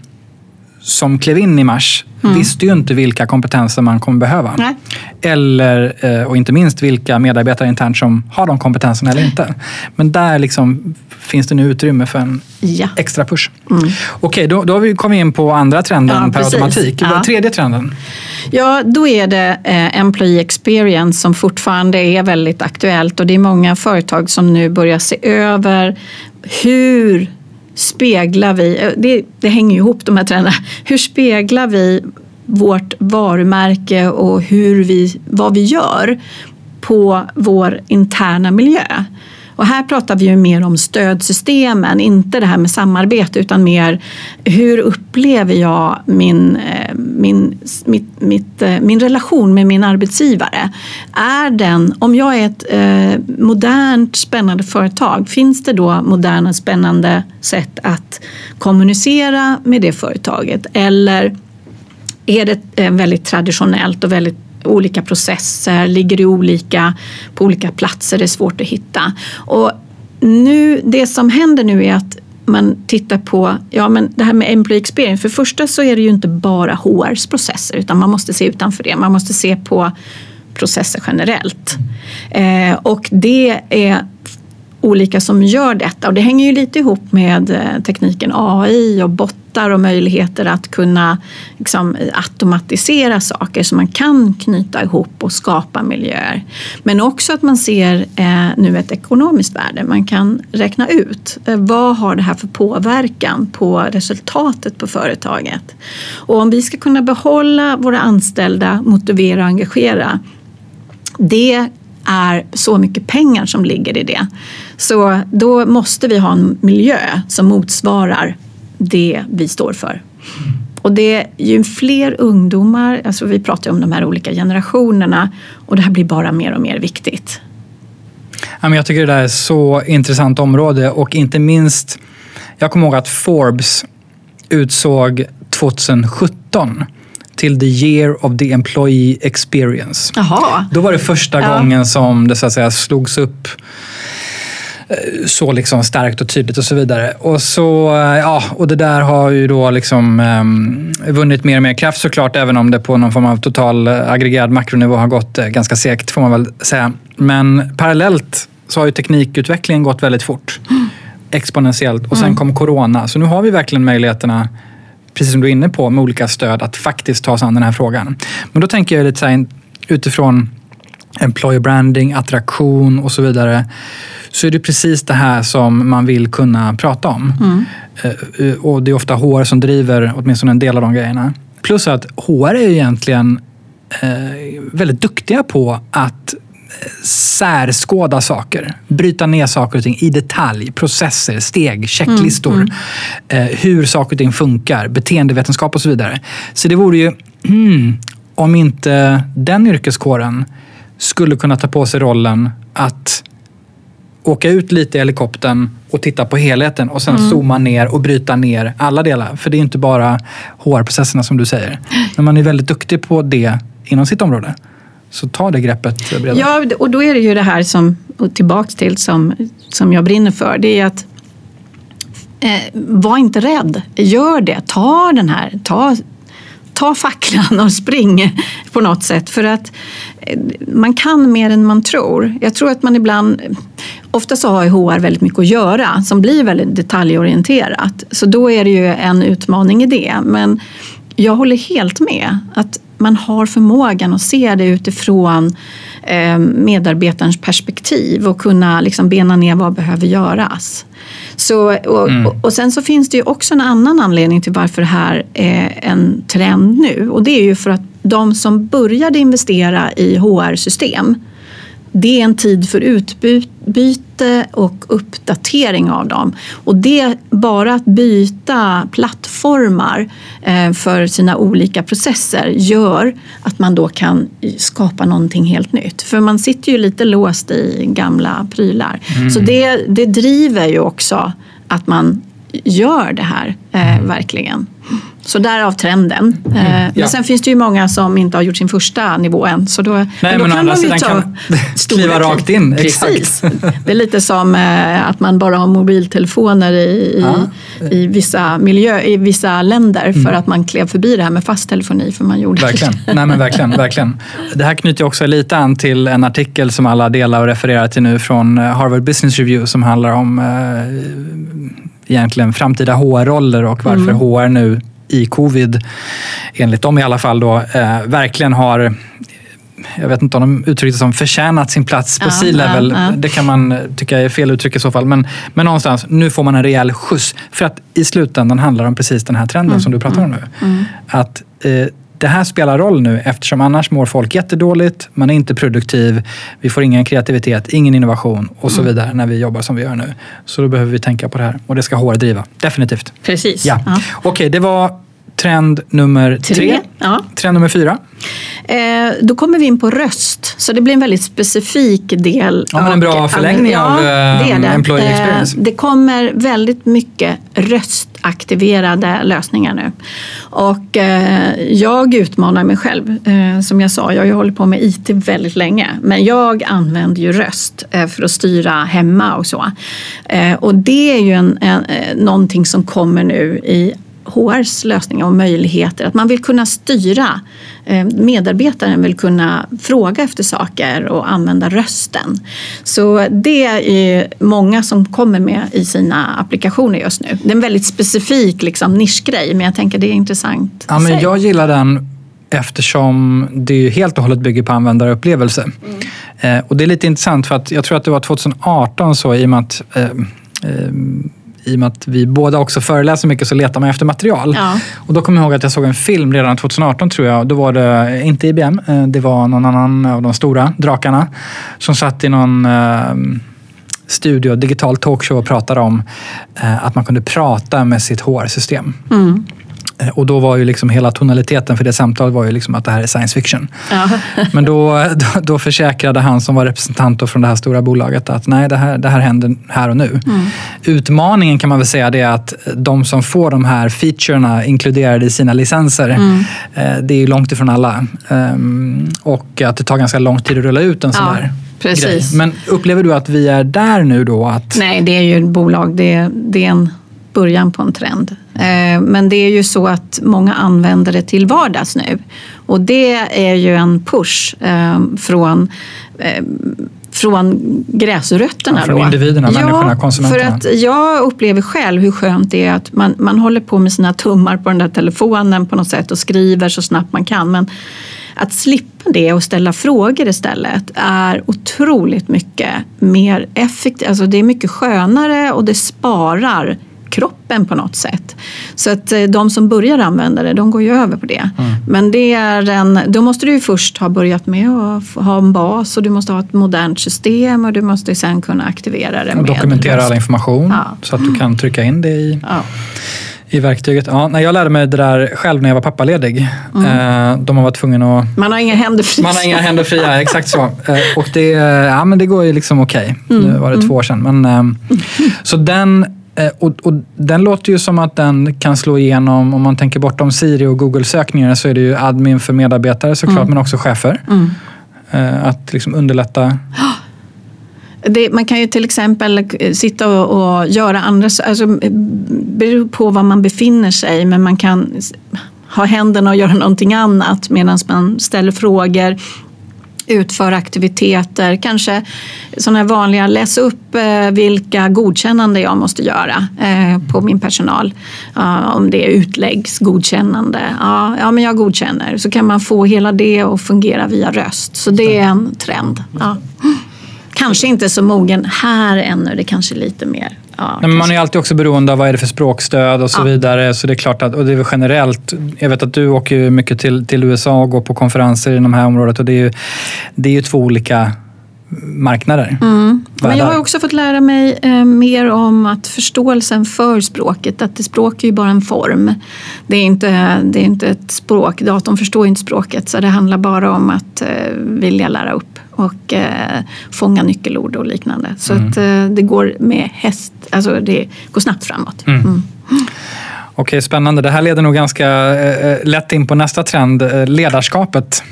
som klev in i mars mm. visste ju inte vilka kompetenser man kommer behöva. Nej. Eller, eh, och inte minst vilka medarbetare internt som har de kompetenserna eller inte. Men där liksom finns det nu utrymme för en ja. extra push. Mm. Okej, då, då har vi kommit in på andra trenden ja, per precis. automatik. Ja. Tredje trenden? Ja, då är det eh, Employee Experience som fortfarande är väldigt aktuellt och det är många företag som nu börjar se över hur speglar vi, eh, det, det hänger ju ihop de här trenderna, hur speglar vi vårt varumärke och hur vi, vad vi gör på vår interna miljö. Och här pratar vi ju mer om stödsystemen, inte det här med samarbete utan mer hur upplever jag min, eh, min, mitt, mitt, eh, min relation med min arbetsgivare? Är den, om jag är ett eh, modernt spännande företag, finns det då moderna spännande sätt att kommunicera med det företaget? Eller är det väldigt traditionellt och väldigt olika processer, ligger i olika, på olika platser, det är svårt att hitta. Och nu, det som händer nu är att man tittar på ja, men det här med employee experience. För det första så är det ju inte bara HRs processer utan man måste se utanför det. Man måste se på processer generellt. Eh, och det är olika som gör detta och det hänger ju lite ihop med eh, tekniken AI och bottar och möjligheter att kunna liksom, automatisera saker så man kan knyta ihop och skapa miljöer. Men också att man ser eh, nu ett ekonomiskt värde. Man kan räkna ut eh, vad har det här för påverkan på resultatet på företaget. Och om vi ska kunna behålla våra anställda, motivera och engagera det är så mycket pengar som ligger i det. Så då måste vi ha en miljö som motsvarar det vi står för. Och det är ju fler ungdomar, alltså vi pratar ju om de här olika generationerna och det här blir bara mer och mer viktigt. Jag tycker det där är ett så intressant område och inte minst, jag kommer ihåg att Forbes utsåg 2017 till the year of the employee experience. Aha. Då var det första ja. gången som det så att säga slogs upp eh, så liksom starkt och tydligt och så vidare. Och, så, eh, ja, och det där har ju då liksom, um, vunnit mer och mer kraft såklart, även om det på någon form av total eh, aggregerad makronivå har gått ganska segt, får man väl säga. Men parallellt så har ju teknikutvecklingen gått väldigt fort. Mm. Exponentiellt. Och sen mm. kom corona. Så nu har vi verkligen möjligheterna precis som du är inne på, med olika stöd att faktiskt ta sig an den här frågan. Men då tänker jag lite så här, utifrån employer branding, attraktion och så vidare så är det precis det här som man vill kunna prata om. Mm. Eh, och det är ofta HR som driver åtminstone en del av de grejerna. Plus att HR är egentligen eh, väldigt duktiga på att särskåda saker. Bryta ner saker och ting i detalj. Processer, steg, checklistor. Mm, mm. Eh, hur saker och ting funkar. Beteendevetenskap och så vidare. Så det vore ju, mm, om inte den yrkeskåren skulle kunna ta på sig rollen att åka ut lite i helikoptern och titta på helheten och sen mm. zooma ner och bryta ner alla delar. För det är inte bara HR-processerna som du säger. Men man är väldigt duktig på det inom sitt område. Så ta det greppet bredare. Ja, och då är det ju det här som, och tillbaks till, som, som jag brinner för. Det är att eh, var inte rädd. Gör det. Ta den här. Ta, ta facklan och spring på något sätt. För att eh, man kan mer än man tror. Jag tror att man ibland, ofta så har HR väldigt mycket att göra som blir väldigt detaljorienterat. Så då är det ju en utmaning i det. Men jag håller helt med. att man har förmågan att se det utifrån eh, medarbetarens perspektiv och kunna liksom bena ner vad behöver göras. Så, och, mm. och, sen så finns det ju också en annan anledning till varför det här är en trend nu och det är ju för att de som började investera i HR-system det är en tid för utbyte och uppdatering av dem. Och det, bara att byta plattformar eh, för sina olika processer gör att man då kan skapa någonting helt nytt. För man sitter ju lite låst i gamla prylar. Mm. Så det, det driver ju också att man gör det här, eh, verkligen. Så därav trenden. Mm. Men ja. sen finns det ju många som inte har gjort sin första nivå än. Så då, Nej, men då men kan de ju ta kliva rakt in. Precis. Det är lite som att man bara har mobiltelefoner i, ja. i, vissa, miljö, i vissa länder mm. för att man klev förbi det här med fast telefoni. För man gjorde verkligen. Nej, men verkligen, verkligen. Det här knyter också lite an till en artikel som alla delar och refererar till nu från Harvard Business Review som handlar om eh, egentligen framtida HR-roller och varför mm. HR nu i covid, enligt dem i alla fall, då, eh, verkligen har jag vet inte om de uttryckte som förtjänat sin plats på ja, C-level. Ja, ja. Det kan man tycka är fel uttryck i så fall. Men, men någonstans, nu får man en rejäl skjuts. För att i slutändan handlar det om precis den här trenden mm, som du pratar om nu. Mm, mm. Att eh, det här spelar roll nu eftersom annars mår folk jättedåligt, man är inte produktiv, vi får ingen kreativitet, ingen innovation och så mm. vidare när vi jobbar som vi gör nu. Så då behöver vi tänka på det här och det ska HR driva, definitivt. Precis. Ja. ja. Okej, okay, det var trend nummer tre. tre. Ja. Trend nummer fyra. Eh, då kommer vi in på röst, så det blir en väldigt specifik del. Ja, men en bra förlängning ja, av eh, det det. Employee eh, Experience. Det kommer väldigt mycket röstaktiverade lösningar nu. Och eh, jag utmanar mig själv. Eh, som jag sa, jag har ju hållit på med IT väldigt länge. Men jag använder ju röst eh, för att styra hemma och så. och det är ju en, en, någonting som kommer nu i HRs lösningar och möjligheter. Att man vill kunna styra. Eh, medarbetaren vill kunna fråga efter saker och använda rösten. Så det är många som kommer med i sina applikationer just nu. Det är en väldigt specifik liksom, nischgrej men jag tänker det är intressant. Ja, men jag gillar den eftersom det helt och hållet bygger på användarupplevelse. Mm. Eh, och det är lite intressant för att jag tror att det var 2018 så i och med att eh, eh, i och med att vi båda också föreläser mycket så letar man efter material. Ja. Och då kommer jag ihåg att jag såg en film redan 2018 tror jag. Då var det inte IBM, eh, det var någon annan av de stora drakarna som satt i någon eh, studio, digital talkshow och pratade om eh, att man kunde prata med sitt HR-system. Mm. Eh, och då var ju liksom hela tonaliteten för det samtalet var ju liksom att det här är science fiction. Ja. Men då, då, då, försäkrade han som var representant från det här stora bolaget att nej, det här, det här händer här och nu. Mm. Utmaningen kan man väl säga det är att de som får de här featurerna inkluderade i sina licenser, mm. Eh, det är ju långt ifrån alla. Ehm, och att det tar ganska lång tid att rulla ut en sån ja. där Precis. Grej. Men upplever du att vi är där nu då? Att... Nej, det är ju ett bolag. Det, det är en början på en trend. Eh, men det är ju så att många använder det till vardags nu. Och det är ju en push eh, från eh, från gräsrötterna. Ja, från då. individerna, ja, människorna, konsumenterna. För att jag upplever själv hur skönt det är att man, man håller på med sina tummar på den där telefonen på något sätt och skriver så snabbt man kan. Men att slippa det och ställa frågor istället är otroligt mycket mer effektivt. Alltså det är mycket skönare och det sparar kroppen på något sätt. Så att eh, de som börjar använda det, de går ju över på det. Mm. Men det är en, då måste du först ha börjat med att ha en bas och du måste ha ett modernt system och du måste sen kunna aktivera det. Och dokumentera all information ja. så att du kan trycka in det i ja i verktyget. Ja, när jag lärde mig det där själv när jag var pappaledig. Mm. Eh, de har varit tvungna att... Man har inga händer fria. Man har inga händer fria, exakt så. Eh, och det, ja, men det går ju liksom okej. Okay. Mm. Nu var det mm. två år sedan. Men, mm. Så den och, och, den låter ju som att den kan slå igenom, om man tänker bortom Siri och Google-sökningar så är det ju admin för medarbetare såklart, mm. men också chefer. Mm. Eh, att liksom underlätta. Det, man kan ju till exempel sitta och, och göra andra, alltså beror på var man befinner sig, men man kan ha händerna och göra någonting annat medan man ställer frågor utföra aktiviteter, kanske sådana här vanliga, läs upp eh, vilka godkännande jag måste göra eh, på min personal. Om det är utläggsgodkännande, ja, ja men jag godkänner. Så kan man få hela det att fungera via röst. Så det är en trend. Ja. Kanske inte så mogen här ännu, det kanske är lite mer Ja, men man är alltid också beroende av vad är det för språkstöd och så ja. vidare. Så det är klart att, och det är väl generellt. Jag vet att du åker mycket till, till USA och går på konferenser i de här området och det är ju, det är ju två olika marknader. Mm. Men jag har också fått lära mig eh, mer om att förståelsen för språket, att det språk är ju bara en form. Det är inte, det är inte ett språk, datorn förstår inte språket så det handlar bara om att eh, vilja lära upp och eh, fånga nyckelord och liknande. Så mm. att eh, det går med häst, alltså det går snabbt framåt. Mm. mm. Okej, spännande. Det här leder nog ganska eh, lätt in på nästa trend, eh, ledarskapet.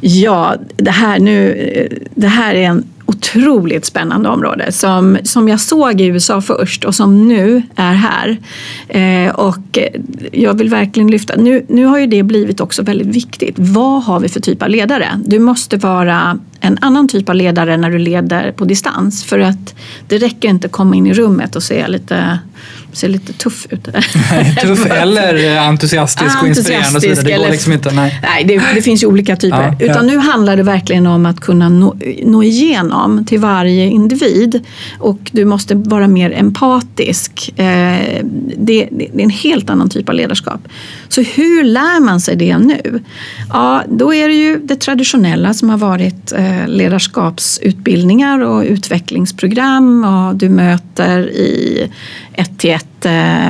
Ja, det här, nu, eh, det här är en otroligt spännande område som, som jag såg i USA först och som nu är här. Eh, och jag vill verkligen lyfta, nu, nu har ju det blivit också väldigt viktigt. Vad har vi för typ av ledare? Du måste vara en annan typ av ledare när du leder på distans. För att det räcker inte att komma in i rummet och se lite ser lite tuff ut. tuff eller entusiastisk och inspirerande och så vidare. Det går liksom inte. Nej, nej det, det finns ju olika typer. Ja, Utan ja. nu handlar det verkligen om att kunna nå, nå igenom till varje individ. Och du måste vara mer empatisk. Eh, det, det, är en helt annan typ av ledarskap. Så hur lär man sig det nu? Ja, då är det ju det traditionella som har varit eh, ledarskapsutbildningar och utvecklingsprogram och du möter i ett till ett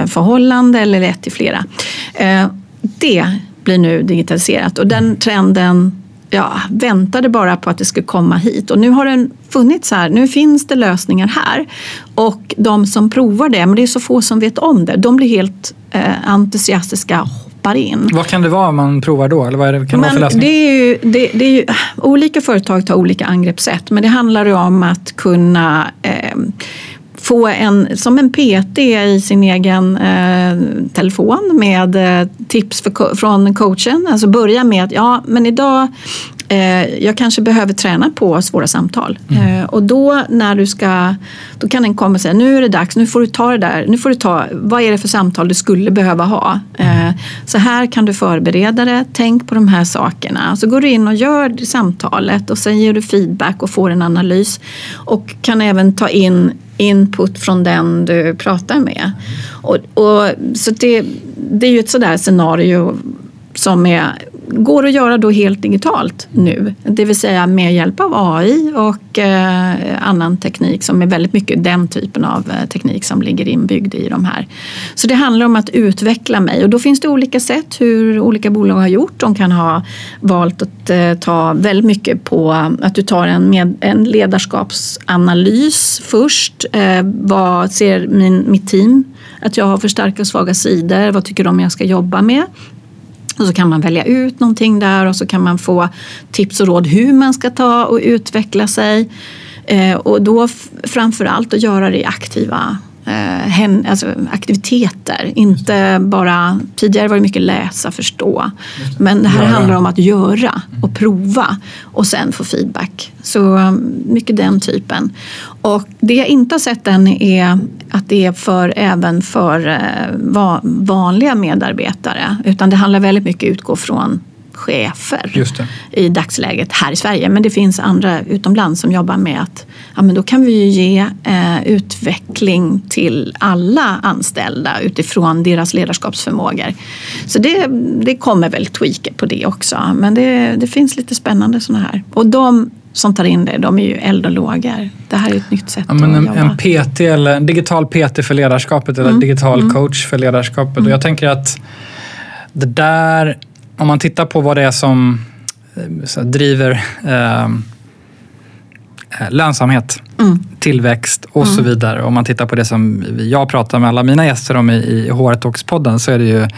förhållande eller ett till flera. Eh, det blir nu digitaliserat och den trenden ja, väntade bara på att det skulle komma hit och nu har den funnits här. Nu finns det lösningar här och de som provar det, men det är så få som vet om det, de blir helt eh, entusiastiska hoppar in. Vad kan det vara man provar då? Eller vad är det, kan det för lösning? Det är ju, det, det är ju, olika företag tar olika angreppssätt men det handlar ju om att kunna eh, få en, som en PT i sin egen eh, telefon med eh, tips för, från coachen. Alltså börja med att ja, men idag jag kanske behöver träna på svåra samtal. Mm. Eh, och då när du ska, då kan den komma och säga nu är det dags, nu får du ta det där, nu får du ta, vad är det för samtal du skulle behöva ha? Eh, så här kan du förbereda det, tänk på de här sakerna. Så går du in och gör samtalet och sen ger du feedback och får en analys. Och kan även ta in input från den du pratar med. Och, och så det, det är ju ett sådär scenario som är går att göra då helt digitalt nu. Det vill säga med hjälp av AI och eh, annan teknik som är väldigt mycket den typen av eh, teknik som ligger inbyggd i de här. Så det handlar om att utveckla mig och då finns det olika sätt hur olika bolag har gjort. De kan ha valt att eh, ta väldigt mycket på att du tar en, med, en ledarskapsanalys först. Eh, vad ser min, mitt team att jag har för starka och svaga sidor? Vad tycker de jag ska jobba med? Och så kan man välja ut någonting där och så kan man få tips och råd hur man ska ta och utveckla sig. Eh, och då framför allt att göra det i aktiva eh, alltså aktiviteter. Inte bara, tidigare var det mycket läsa, förstå. Men det här göra. handlar om att göra och prova och sen få feedback. Så um, mycket den typen. Och det jag inte har sett än är att det är för, även för eh, vanliga medarbetare. Utan det handlar väldigt mycket om att utgå från chefer i dagsläget här i Sverige. Men det finns andra utomlands som jobbar med att ja, men då kan vi ju ge eh, utveckling till alla anställda utifrån deras ledarskapsförmågor. Så det, det kommer väl tweaker på det också. Men det, det finns lite spännande sådana här. Och de som tar in det, de är ju eld och lågor. Det här är ett nytt sätt ja, men en, att jobba. En PT eller en digital PT för ledarskapet eller mm. digital mm. coach för ledarskapet. Mm. Och jag tänker att det där om man tittar på vad det är som eh, driver eh, eh, lönsamhet, mm. tillväxt och mm. så vidare. Om man tittar på det som jag pratar med alla mina gäster om i, i HR Talks-podden så är det ju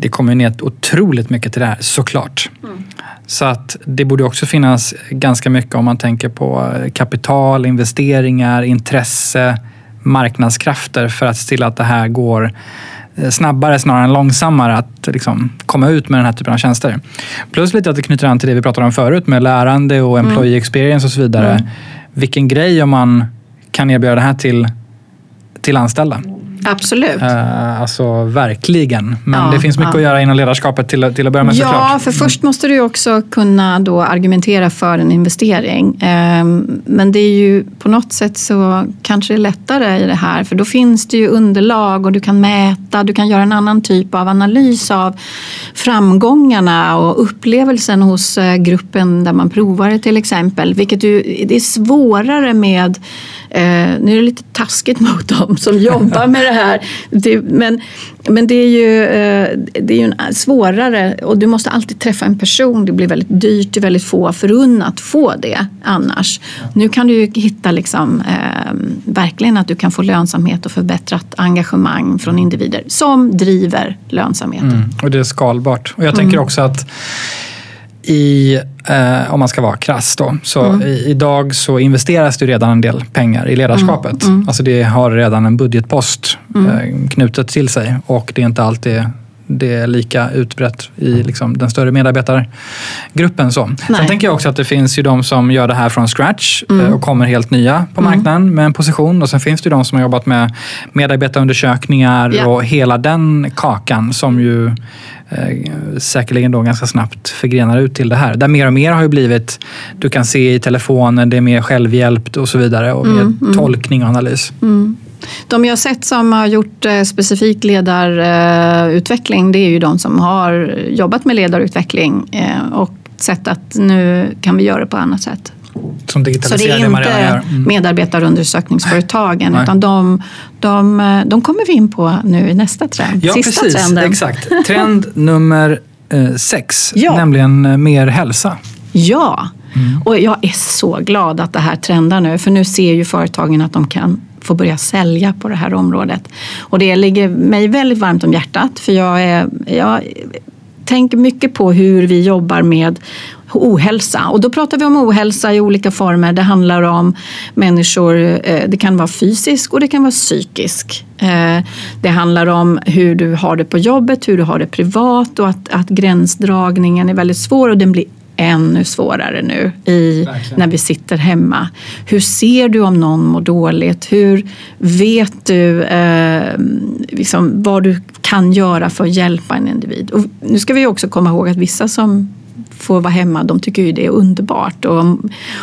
det kommer ner otroligt mycket till det här såklart. Mm. Så att det borde också finnas ganska mycket om man tänker på kapital, investeringar, intresse, marknadskrafter för att se till att det här går Eh, snabbare snarare än långsammare att liksom komma ut med den här typen av tjänster. Plus lite att det knyter an till det vi pratade om förut med lärande och mm. employee mm. experience och så vidare. Mm. Vilken grej om man kan erbjuda det här till, till anställda. Absolut. Uh, alltså verkligen. Men ja, det finns mycket ja. att göra inom ledarskapet till, till att börja med ja, såklart. Ja, för först måste du också kunna då argumentera för en investering. Um, men det är ju på något sätt så kanske det är lättare i det här för då finns det ju underlag och du kan mäta, du kan göra en annan typ av analys av framgångarna och upplevelsen hos eh, gruppen där man provar det till exempel. Vilket ju, det är svårare med Eh, nu är det lite taskigt mot dem som jobbar med det här. Det, men, men det är ju, eh, det är ju en, svårare och du måste alltid träffa en person. Det blir väldigt dyrt, det är väldigt få förunnat få det annars. Nu kan du ju hitta liksom, eh, verkligen att du kan få lönsamhet och förbättrat engagemang från individer som driver lönsamheten. Mm, och det är skalbart. Och jag tänker mm. också att i, eh, om man ska vara krass då, så mm. i, idag så investeras det redan en del pengar i ledarskapet. Mm. Mm. Alltså det har redan en budgetpost mm. eh, knutet till sig och det är inte alltid det är lika utbrett i liksom den större medarbetargruppen. Så. Sen tänker jag också att det finns ju de som gör det här från scratch mm. Eh, och kommer helt nya på mm. marknaden mm. med en position. Och sen finns det ju de som har jobbat med medarbetarundersökningar yeah. och hela den kakan som ju eh, säkerligen då ganska snabbt förgrenar ut till det här. Där mer och mer har ju blivit, du kan se i telefonen, det är mer självhjälpt och så vidare och mer mm. mm. tolkning och analys. De jag sett som har gjort eh, specifik ledarutveckling det är ju de som har jobbat med ledarutveckling eh, och sett att nu kan vi göra det på annat sätt. Som Så det är inte mm. medarbetarundersökningsföretagen Nej. utan de, de, de kommer vi in på nu i nästa trend. Ja, Sista precis, trenden. Exakt. Trend nummer eh, sex, ja. nämligen mer hälsa. Ja, mm. och jag är så glad att det här trendar nu för nu ser ju företagen att de kan få börja sälja på det här området. Och det ligger mig väldigt varmt om hjärtat för jag, är, jag tänker mycket på hur vi jobbar med ohälsa. Och då pratar vi om ohälsa i olika former. Det handlar om människor, eh, det kan vara fysisk och det kan vara psykisk. Eh, det handlar om hur du har det på jobbet, hur du har det privat och att, att gränsdragningen är väldigt svår och den blir ännu svårare nu i, när vi sitter hemma. Hur ser du om någon mår dåligt? Hur vet du eh, liksom, vad du kan göra för att hjälpa en individ? Och nu ska vi också komma ihåg att vissa som får vara hemma, de tycker ju det är underbart och,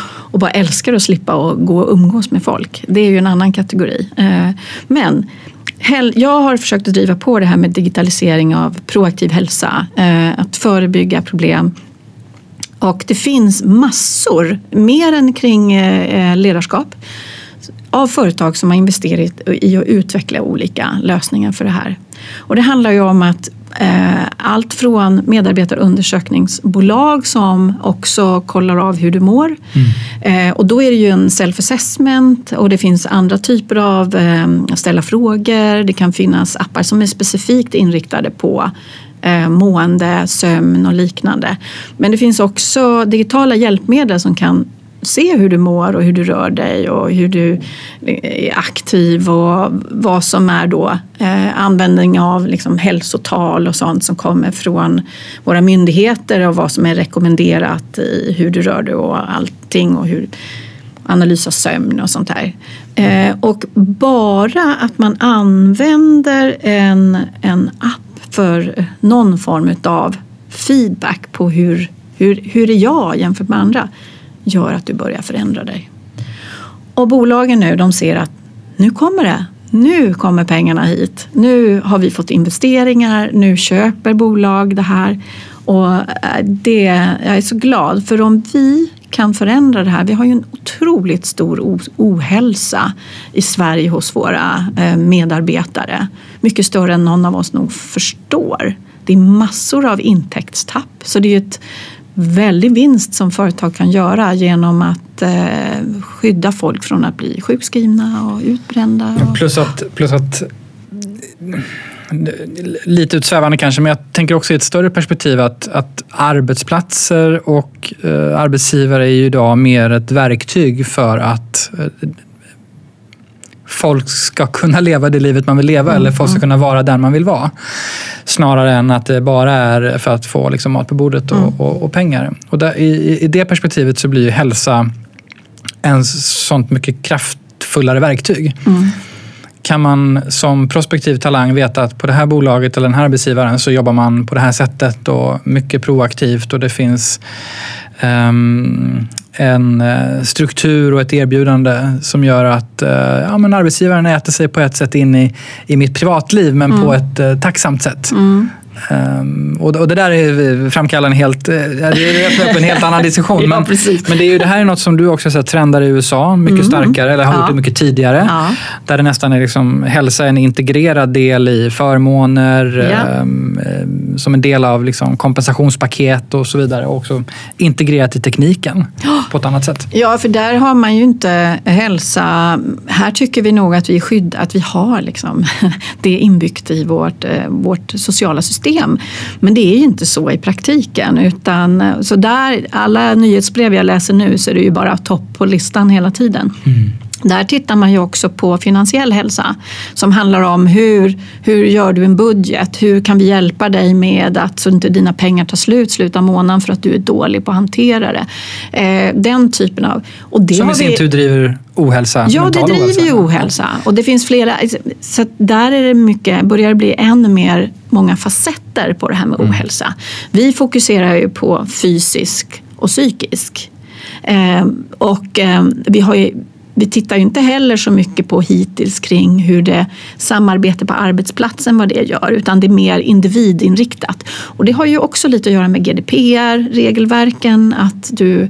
och bara älskar att slippa att gå och umgås med folk. Det är ju en annan kategori. Eh, men jag har försökt att driva på det här med digitalisering av proaktiv hälsa, eh, att förebygga problem och det finns massor, mer än kring eh, ledarskap, av företag som har investerat i att utveckla olika lösningar för det här. Och det handlar ju om att eh, allt från medarbetarundersökningsbolag som också kollar av hur du mår. Mm. Eh, och då är det ju en self-assessment och det finns andra typer av ställa frågor. Det kan finnas appar som är specifikt inriktade på Eh, mående, sömn och liknande. Men det finns också digitala hjälpmedel som kan se hur du mår och hur du rör dig och hur du eh, är aktiv och vad som är då eh, användning av liksom hälsotal och sånt som kommer från våra myndigheter och vad som är rekommenderat i hur du rör dig och allting och hur analys av sömn och sånt här. Eh, och bara att man använder en, en app för någon form av feedback på hur, hur, hur är jag jämfört med andra gör att du börjar förändra dig. Och bolagen nu, de ser att nu kommer det. Nu kommer pengarna hit. Nu har vi fått investeringar. Nu köper bolag det här. Och eh, det, jag är så glad, för om vi kan förändra det här. Vi har ju en otroligt stor ohälsa i Sverige hos våra eh, medarbetare. Mycket större än någon av oss nog förstår. Det är massor av intäktstapp. Så det är ett väldig vinst som företag kan göra genom att eh, skydda folk från att bli sjukskrivna och utbrända. Och... Plus, att, plus att lite utsvävande kanske, men jag tänker också i ett större perspektiv att, att arbetsplatser och eh, arbetsgivare är ju idag mer ett verktyg för att eh, folk ska kunna leva det livet man vill leva mm. eller folk ska kunna vara där man vill vara. Snarare än att det bara är för att få liksom, mat på bordet och, mm. och, och pengar. Och där, i, I det perspektivet så blir ju hälsa en sånt mycket kraftfullare verktyg. Mm kan man som prospektiv talang veta att på det här bolaget eller den här arbetsgivaren så jobbar man på det här sättet och mycket proaktivt och det finns um, en eh, struktur och ett erbjudande som gör att uh, ja, men arbetsgivaren äter sig på ett sätt in i, i mitt privatliv men mm. på ett uh, tacksamt sätt. Mm. Um, och, och det där är framkallar en helt, eh, det öppnar upp en helt annan diskussion. ja, men, men det, är ju, det här är något som du också har sett trendar i USA mycket Mm. starkare, eller har Ja. gjort det mycket tidigare. Ja. Där det nästan är liksom, hälsa är en integrerad del i förmåner, Ja. ehm, som en del av liksom kompensationspaket och så vidare. Och också integrerat i tekniken på ett annat sätt. Ja, för där har man ju inte hälsa. Här tycker vi nog att vi är skydd, att vi har liksom det inbyggt i vårt, eh, vårt sociala system. Men det är ju inte så i praktiken. Utan, så där, alla nyhetsbrev jag läser nu så är det ju bara topp på listan hela tiden. Mm. Där tittar man ju också på finansiell hälsa som handlar om hur, hur gör du en budget? Hur kan vi hjälpa dig med att så inte dina pengar tar slut slutet av månaden för att du är dålig på att hantera det. Eh, den typen av... Och det Som i sin vi- tur driver ohälsa. Ja, det driver ju ohälsa. Och det finns flera, så där är det mycket, börjar det bli ännu mer många facetter på det här med ohälsa. Vi fokuserar ju på fysisk och psykisk. Eh, och eh, vi har ju vi tittar ju inte heller så mycket på hittills kring hur det samarbete på arbetsplatsen vad det gör utan det är mer individinriktat. Och det har ju också lite att göra med GDPR, regelverken, att du,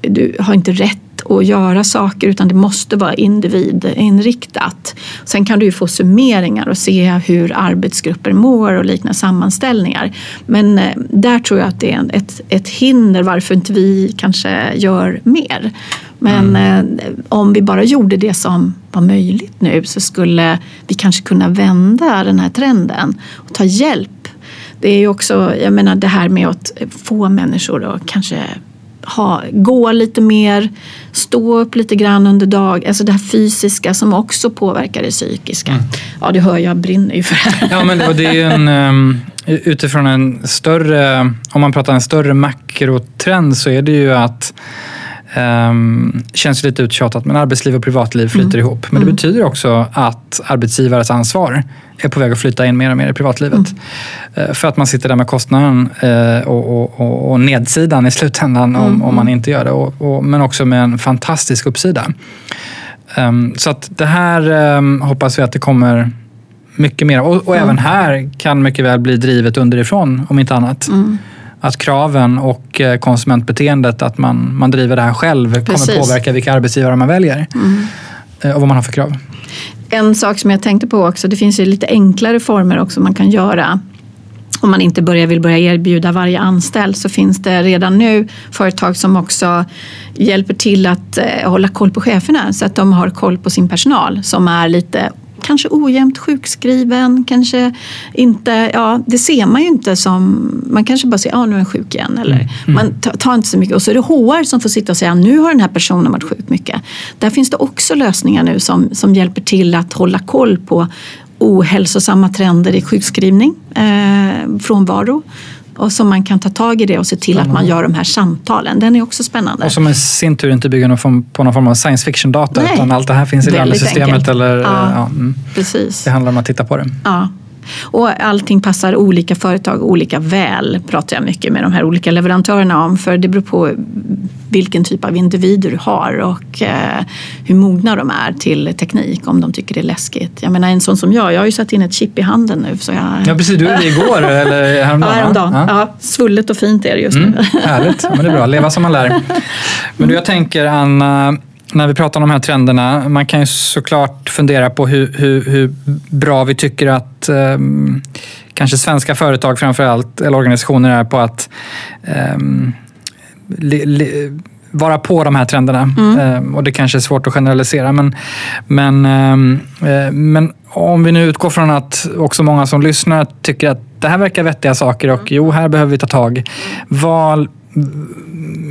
du har inte rätt att göra saker utan det måste vara individinriktat. Sen kan du ju få summeringar och se hur arbetsgrupper mår och liknande sammanställningar. Men eh, där tror jag att det är ett, ett hinder varför inte vi kanske gör mer. Men eh, om vi bara gjorde det som var möjligt nu så skulle vi kanske kunna vända den här trenden och ta hjälp. Det är ju också, jag menar det här med att få människor att kanske ha, gå lite mer, stå upp lite grann under dag, alltså det här fysiska som också påverkar det psykiska. Ja, det hör jag brinner ju för det här. Ja, men det är ju en, ehm, utifrån en större, om man pratar en större makrotrend så är det ju att Um, känns lite uttjatat, men arbetsliv och privatliv flyter ihop. Men det betyder också att arbetsgivares ansvar är på väg att flytta in mer och mer i privatlivet. Eh, för att man sitter där med kostnaden eh, och, och, och, nedsidan i slutändan om, om man inte gör det. Och, men också med en fantastisk uppsida. Um, så att det här um, hoppas vi att det kommer mycket mer. Och, och även här kan mycket väl bli drivet underifrån, om inte annat. Att kraven och eh, konsumentbeteendet, att man, man driver det här själv, Precis. kommer påverka vilka arbetsgivare man väljer. Eh, Och vad man har för krav. En sak som jag tänkte på också, det finns ju lite enklare former också man kan göra. Om man inte börjar, vill börja erbjuda varje anställd så finns det redan nu företag som också hjälper till att eh, hålla koll på cheferna så att de har koll på sin personal som är lite kanske ojämnt sjukskriven, kanske inte, ja det ser man ju inte som, man kanske bara säger ja nu är han sjuk igen eller man tar, tar inte så mycket. Och så är det HR som får sitta och säga nu har den här personen varit sjuk mycket. Där finns det också lösningar nu som, som hjälper till att hålla koll på ohälsosamma trender i sjukskrivning, eh, frånvaro och som man kan ta tag i det och se till att man gör de här samtalen. Den är också spännande. Och som i sin tur inte bygger någon på någon form av science fiction-data, utan allt det här finns i Väldigt systemet. enkelt. Eller, Ja. eh, ja, mm. Precis. Det handlar om att titta på det. Ja. Och allting passar olika företag olika väl, pratar jag mycket med de här olika leverantörerna om. För det beror på vilken typ av individer du har och eh, hur mogna de är till teknik, om de tycker det är läskigt. Jag menar en sån som jag, jag har ju satt in ett chip i handen nu. Så jag, Ja, precis. Du gjorde det igår eller Ja, häromdagen? va? häromdagen. Ja. Ja, svullet och fint är det just Mm, nu. härligt, ja, men det är bra. Leva som man lär. Men du, jag tänker Anna, när vi pratar om de här trenderna, man kan ju såklart fundera på hur, hur, hur bra vi tycker att ehm, kanske svenska företag framför allt, eller organisationer är på att ehm, li, li, vara på de här trenderna. Ehm, och det kanske är svårt att generalisera. Men, men, ehm, eh, men om vi nu utgår från att också många som lyssnar tycker att det här verkar vettiga saker och jo, här behöver vi ta tag. Vad,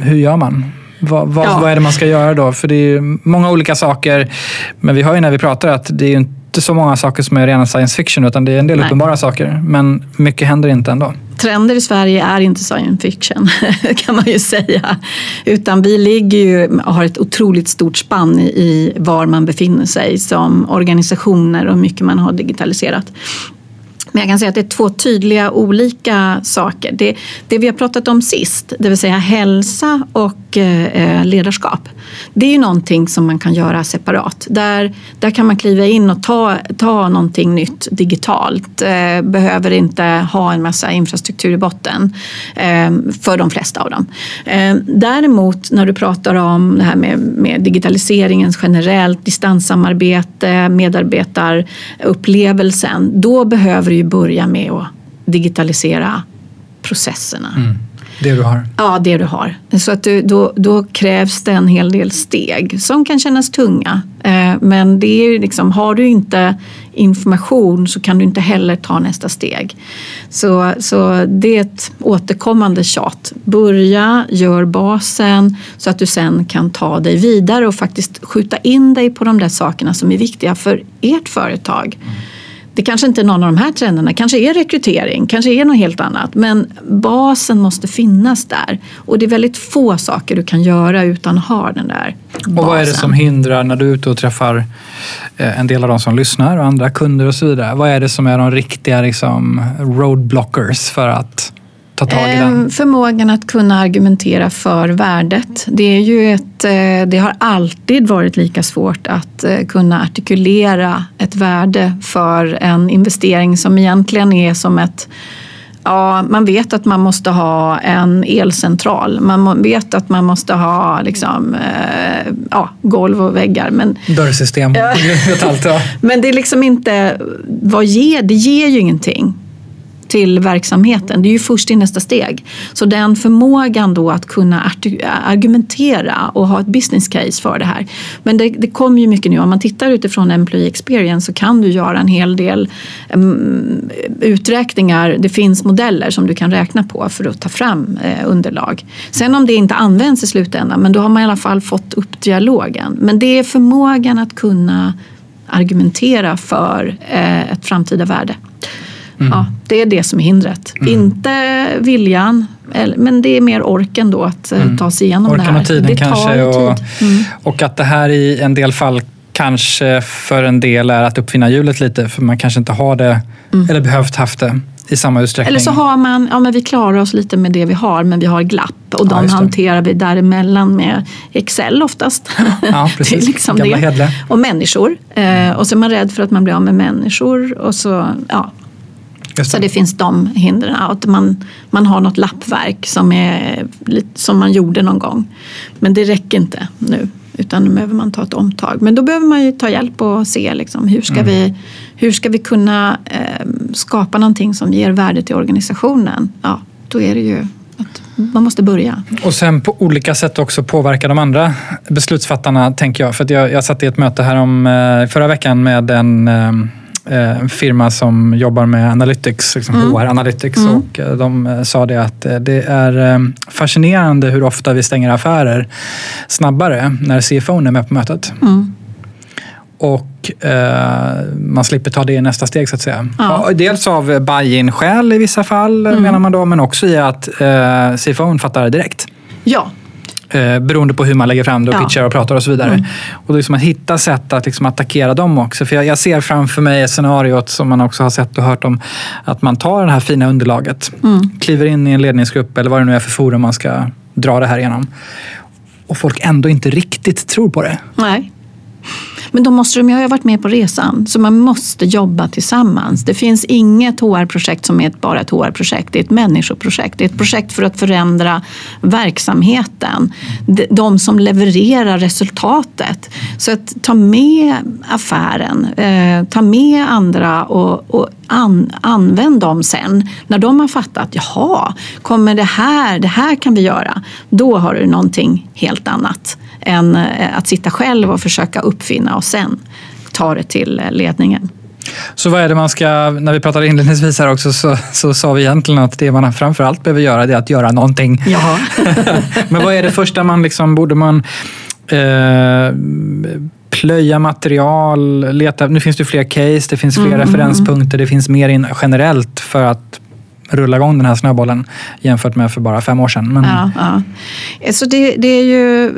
hur gör man? Vad, vad, Ja. vad är det man ska göra då? För det är ju många olika saker. Men vi hör ju när vi pratar att det är inte så många saker som är rena science fiction utan det är en del Nej. uppenbara saker. Men mycket händer inte ändå. Trender i Sverige är inte science fiction kan man ju säga. Utan vi ligger ju, har ett otroligt stort spann i, i var man befinner sig som organisationer och hur mycket man har digitaliserat. Men jag kan säga att det är två tydliga olika saker. Det, det vi har pratat om sist, det vill säga hälsa och eh, eh, ledarskap. Det är ju någonting som man kan göra separat. Där, där kan man kliva in och ta, ta någonting nytt digitalt. Eh, behöver inte ha en massa infrastruktur i botten eh, för de flesta av dem. Eh, däremot när du pratar om det här med, med digitaliseringen generellt, distanssamarbete, medarbetarupplevelsen. Då behöver du ju börja med att digitalisera processerna. Mm. Det du har? Ja, det du har. Så att du, då, då, krävs det en hel del steg som kan kännas tunga. Eh, men det är liksom, har du inte information så kan du inte heller ta nästa steg. Så, så det är ett återkommande tjat. Börja, gör basen så att du sen kan ta dig vidare och faktiskt skjuta in dig på de där sakerna som är viktiga för ert företag. Mm det kanske inte är någon av de här trenderna, kanske är rekrytering, kanske är något helt annat. Men basen måste finnas där. Och det är väldigt få saker du kan göra utan att ha den där basen. Och vad är det som hindrar när du är ute och träffar eh, en del av de som lyssnar och andra kunder och så vidare? Vad är det som är de riktiga liksom, roadblockers för att ta tag i den? Ehm, förmågan att kunna argumentera för värdet. Det, är ju ett, eh, det har alltid varit lika svårt att eh, kunna artikulera ett värde för en investering som egentligen är som ett Ja, man vet att man måste ha en elcentral. Man vet att man måste ha liksom, eh, ja, golv och väggar. Men, Dörrsystem. Men det är liksom inte, vad ger, det ger ju ingenting till verksamheten. Det är ju först i nästa steg. Så den förmågan då att kunna argumentera och ha ett business case för det här. Men det, det kommer ju mycket nu. Om man tittar utifrån employee experience så kan du göra en hel del um, uträkningar. Det finns modeller som du kan räkna på för att ta fram uh, underlag. Sen om det inte används i slutändan, men då har man i alla fall fått upp dialogen. Men det är förmågan att kunna argumentera för uh, ett framtida värde. Mm. Ja, det är det som är hindret. Mm. Inte viljan, men det är mer orken då att eh, mm. ta sig igenom orken det här. och tiden det kanske. Och, mm. och att det här i en del fall kanske för en del är att uppfinna hjulet lite för man kanske inte har det mm. eller behövt haft det i samma utsträckning. Eller så har man, ja men vi klarar oss lite med det vi har men vi har glapp och de hanterar vi däremellan med Excel oftast. Ja, precis. det liksom Gamla det. Hedle. Och människor. Eh, och så är man rädd för att man blir av med människor och så, ja, så det finns de hindren. Att man, man har något lappverk som, är, som man gjorde någon gång. Men det räcker inte nu. Utan nu behöver man ta ett omtag. Men då behöver man ju ta hjälp och se liksom, hur, ska mm. vi, hur ska vi kunna eh, skapa någonting som ger värde till organisationen. Ja, då är det ju att man måste börja. Och sen på olika sätt också påverka de andra beslutsfattarna, tänker jag. För jag, jag satt i ett möte här om, eh, förra veckan med en eh, Eh, en firma som jobbar med analytics, liksom mm. HR Analytics. Mm. Och eh, de eh, sa det att det är fascinerande hur ofta vi stänger affärer snabbare när CFO är med på mötet. Mm. Och eh, man slipper ta det i nästa steg så att säga. Ja. Dels av buy-in skäl i vissa fall mm. menar man då, men också i att eh, CFO fattar det direkt. Ja, Eh, beroende på hur man lägger fram det och ja. pitchar och pratar och så vidare. Mm. Och liksom att hitta sätt att liksom attackera dem också. För jag, jag ser framför mig scenariot som man också har sett och hört om. Att man tar det här fina underlaget, mm. kliver in i en ledningsgrupp eller vad det nu är för forum man ska dra det här igenom. Och folk ändå inte riktigt tror på det. Nej. Men då måste de ju ha varit med på resan, så man måste jobba tillsammans. Det finns inget HR-projekt som är bara ett HR-projekt, det är ett människoprojekt. Det är ett projekt för att förändra verksamheten, de som levererar resultatet. Så att ta med affären, eh, ta med andra och, och an, använd dem sen. När de har fattat, jaha, kommer det här, det här kan vi göra. Då har du någonting helt annat än eh, att sitta själv och försöka uppfinna och sen ta det till eh, ledningen. Så vad är det man ska, när vi pratade inledningsvis här också så, så sa vi egentligen att det man framför allt behöver göra det är att göra någonting. Men vad är det första man liksom, borde man eh, plöja material, leta, nu finns det fler case, det finns fler mm, referenspunkter, det finns mer in, generellt för att rulla igång den här snöbollen jämfört med för bara fem år sedan. Men... Ja, ja. Så det, det är ju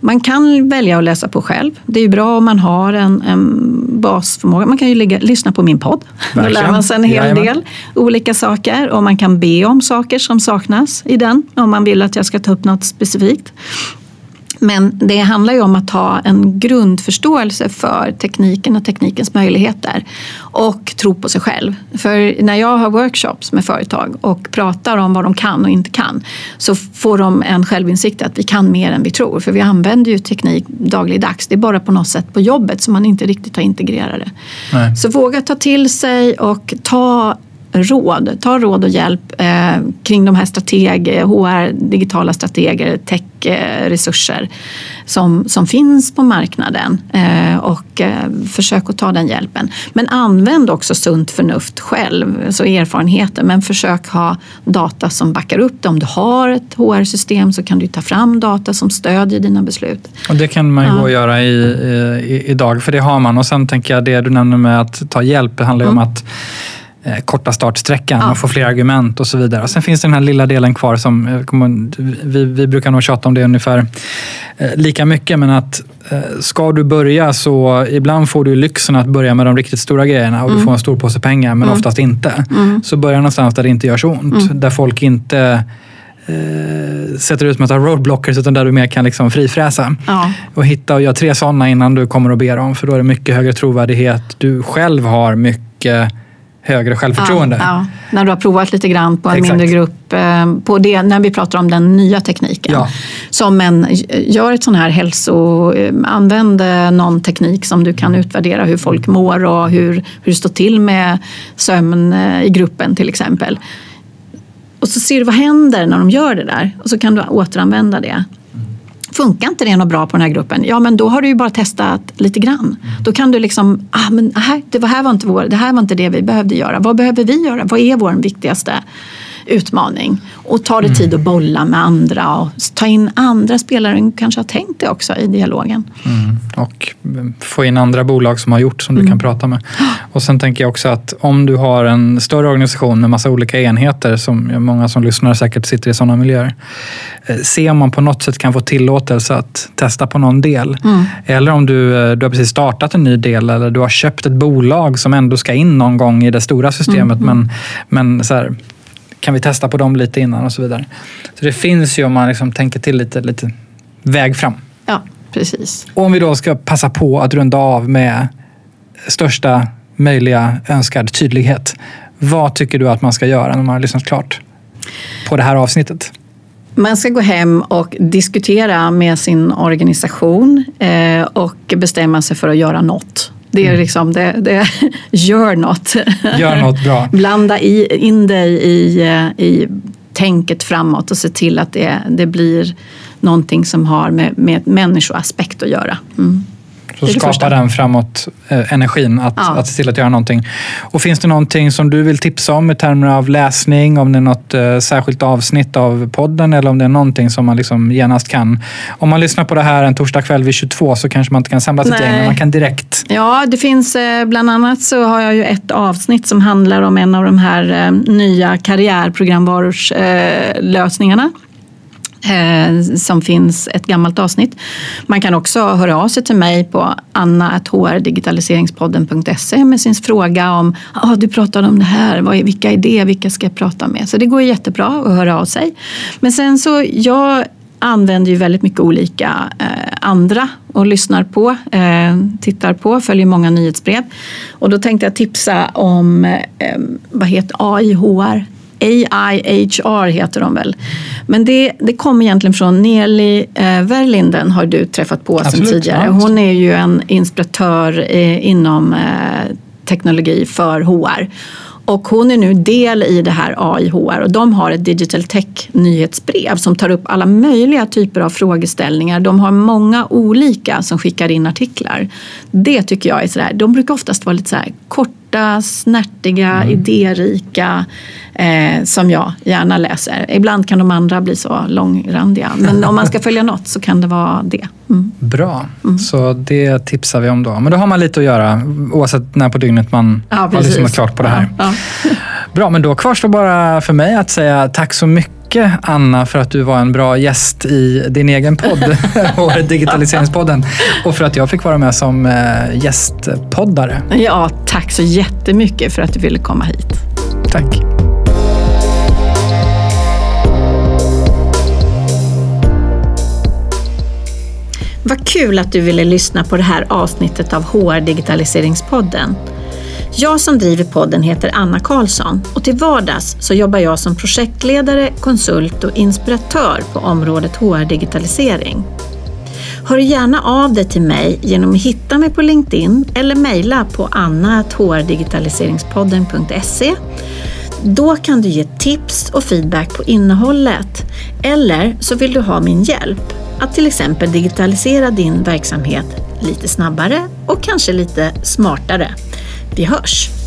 man kan välja att läsa på själv. Det är ju bra om man har en, en basförmåga. Man kan ju ligga, lyssna på min podd. Då lär man sig en hel Jajamän. del olika saker och man kan be om saker som saknas i den om man vill att jag ska ta upp något specifikt. Men det handlar ju om att ha en grundförståelse för tekniken och teknikens möjligheter och tro på sig själv. För när jag har workshops med företag och pratar om vad de kan och inte kan så får de en självinsikt att vi kan mer än vi tror. För vi använder ju teknik dagligdags. Det är bara på något sätt på jobbet som man inte riktigt har integrerat det. Nej. Så våga ta till sig och ta råd. Ta råd och hjälp eh, kring de här strateger, HR, digitala strateger, tech-resurser som, som finns på marknaden. Eh, och eh, försök att ta den hjälpen. Men använd också sunt förnuft själv, så erfarenheter. Men försök ha data som backar upp det. Om du har ett HR-system så kan du ta fram data som stödjer dina beslut. Och det kan man ju Ja. gå och göra i, i, idag, för det har man. Och sen tänker jag det du nämner med att ta hjälp, det handlar ju om att eh, korta startsträckan Ja. och få fler argument och så vidare. Och sen finns det den här lilla delen kvar som, kommer- vi, vi brukar nog tjata om det ungefär eh, lika mycket, men att eh, ska du börja så ibland får du lyxen att börja med de riktigt stora grejerna och du får en stor påse pengar, men oftast inte. Så börja någonstans där det inte gör så ont, där folk inte eh, sätter ut massa roadblockers utan där du mer kan liksom frifräsa. Ja. Och hitta och göra tre sådana innan du kommer att be dem. För då är det mycket högre trovärdighet. Du själv har mycket högre självförtroende. Ja, ja. När du har provat lite grann på en Exakt. mindre grupp. eh, På det, när vi pratar om den nya tekniken. Ja. Som en, gör ett sån här hälso... eh, Använd eh, någon teknik som du kan utvärdera hur folk mår och hur, hur det står till med sömn i gruppen till exempel. Och så ser du vad händer när de gör det där och så kan du återanvända det. Funkar inte det något bra på den här gruppen? Ja, men då har du ju bara testat lite grann. Då kan du liksom, ah, men här, det, här var inte vår, det här var inte det vi behövde göra. Vad behöver vi göra? Vad är vår viktigaste utmaning? Och ta dig tid att bolla med andra och ta in andra spelare än kanske har tänkt det också i dialogen. Mm. Och få in andra bolag som har gjort som du kan prata med. Och sen tänker jag också att om du har en större organisation med massa olika enheter, som många som lyssnar säkert sitter i sådana miljöer. eh, Se om man på något sätt kan få tillåtelse att testa på någon del. Eller om du, eh, du har precis startat en ny del eller du har köpt ett bolag som ändå ska in någon gång i det stora systemet. Men, men så här, kan vi testa på dem lite innan och så vidare. Så det finns ju om man liksom tänker till lite, lite väg fram. Ja, precis. Och om vi då ska passa på att runda av med största möjliga önskad tydlighet. Vad tycker du att man ska göra när man har lyssnat klart på det här avsnittet? Man ska gå hem och diskutera med sin organisation eh, och bestämma sig för att göra något. Det är liksom, det, det, gör något. Gör något bra. Blanda i, in dig i, eh, i tänket framåt och se till att det, det blir någonting som har med, med människoaspekt att göra. Mm. Så Det är det skapa första. den framåt eh, energin att, Ja. att se till att göra någonting. Och finns det någonting som du vill tipsa om i termer av läsning? Om det är något eh, särskilt avsnitt av podden eller om det är någonting som man liksom genast kan. Om man lyssnar på det här en torsdag kväll vid 22 så kanske man inte kan samla sitt gäng, men man kan direkt. Ja, det finns eh, bland annat så har jag ju ett avsnitt som handlar om en av de här eh, nya karriärprogramvarorslösningarna. Eh, lösningarna. Eh, som finns ett gammalt avsnitt. Man kan också höra av sig till mig på anna.hrdigitaliseringspodden.se med sin fråga om ah, du pratade om det här, vad är, vilka är det, vilka ska jag prata med? Så det går jättebra att höra av sig. Men sen så, jag använder ju väldigt mycket olika eh, andra och lyssnar på, eh, tittar på, följer många nyhetsbrev. Och då tänkte jag tipsa om, eh, vad heter AIHR? AIHR heter de väl. Men det, det kommer egentligen från Nelly eh, Verlinden har du träffat på Absolut, sedan tidigare. Hon är ju en inspiratör eh, inom eh, teknologi för HR. Och hon är nu del i det här AIHR och de har ett Digital Tech nyhetsbrev som tar upp alla möjliga typer av frågeställningar. De har många olika som skickar in artiklar. Det tycker jag är sådär, de brukar oftast vara lite så här korta, snärtiga, idérika eh, som jag gärna läser. Ibland kan de andra bli så långrandiga men om man ska följa något så kan det vara det. Mm. Bra, så det tipsar vi om då. Men då har man lite att göra oavsett när på dygnet man Ja, har lyssnat klart på det här. Ja, ja. Bra, men då kvarstår bara för mig att säga tack så mycket mycket Anna för att du var en bra gäst i din egen podd, HR Digitaliseringspodden. Och för att jag fick vara med som eh, gästpoddare. Ja, tack så jättemycket för att du ville komma hit. Tack. Vad kul att du ville lyssna på det här avsnittet av HR Digitaliseringspodden. Jag som driver podden heter Anna Karlsson och till vardags så jobbar jag som projektledare, konsult och inspiratör på området HR-digitalisering. Hör gärna av dig till mig genom att hitta mig på LinkedIn eller mejla på anna.hrdigitaliseringspodden.se. Då kan du ge tips och feedback på innehållet eller så vill du ha min hjälp att till exempel digitalisera din verksamhet lite snabbare och kanske lite smartare. Vi hörs!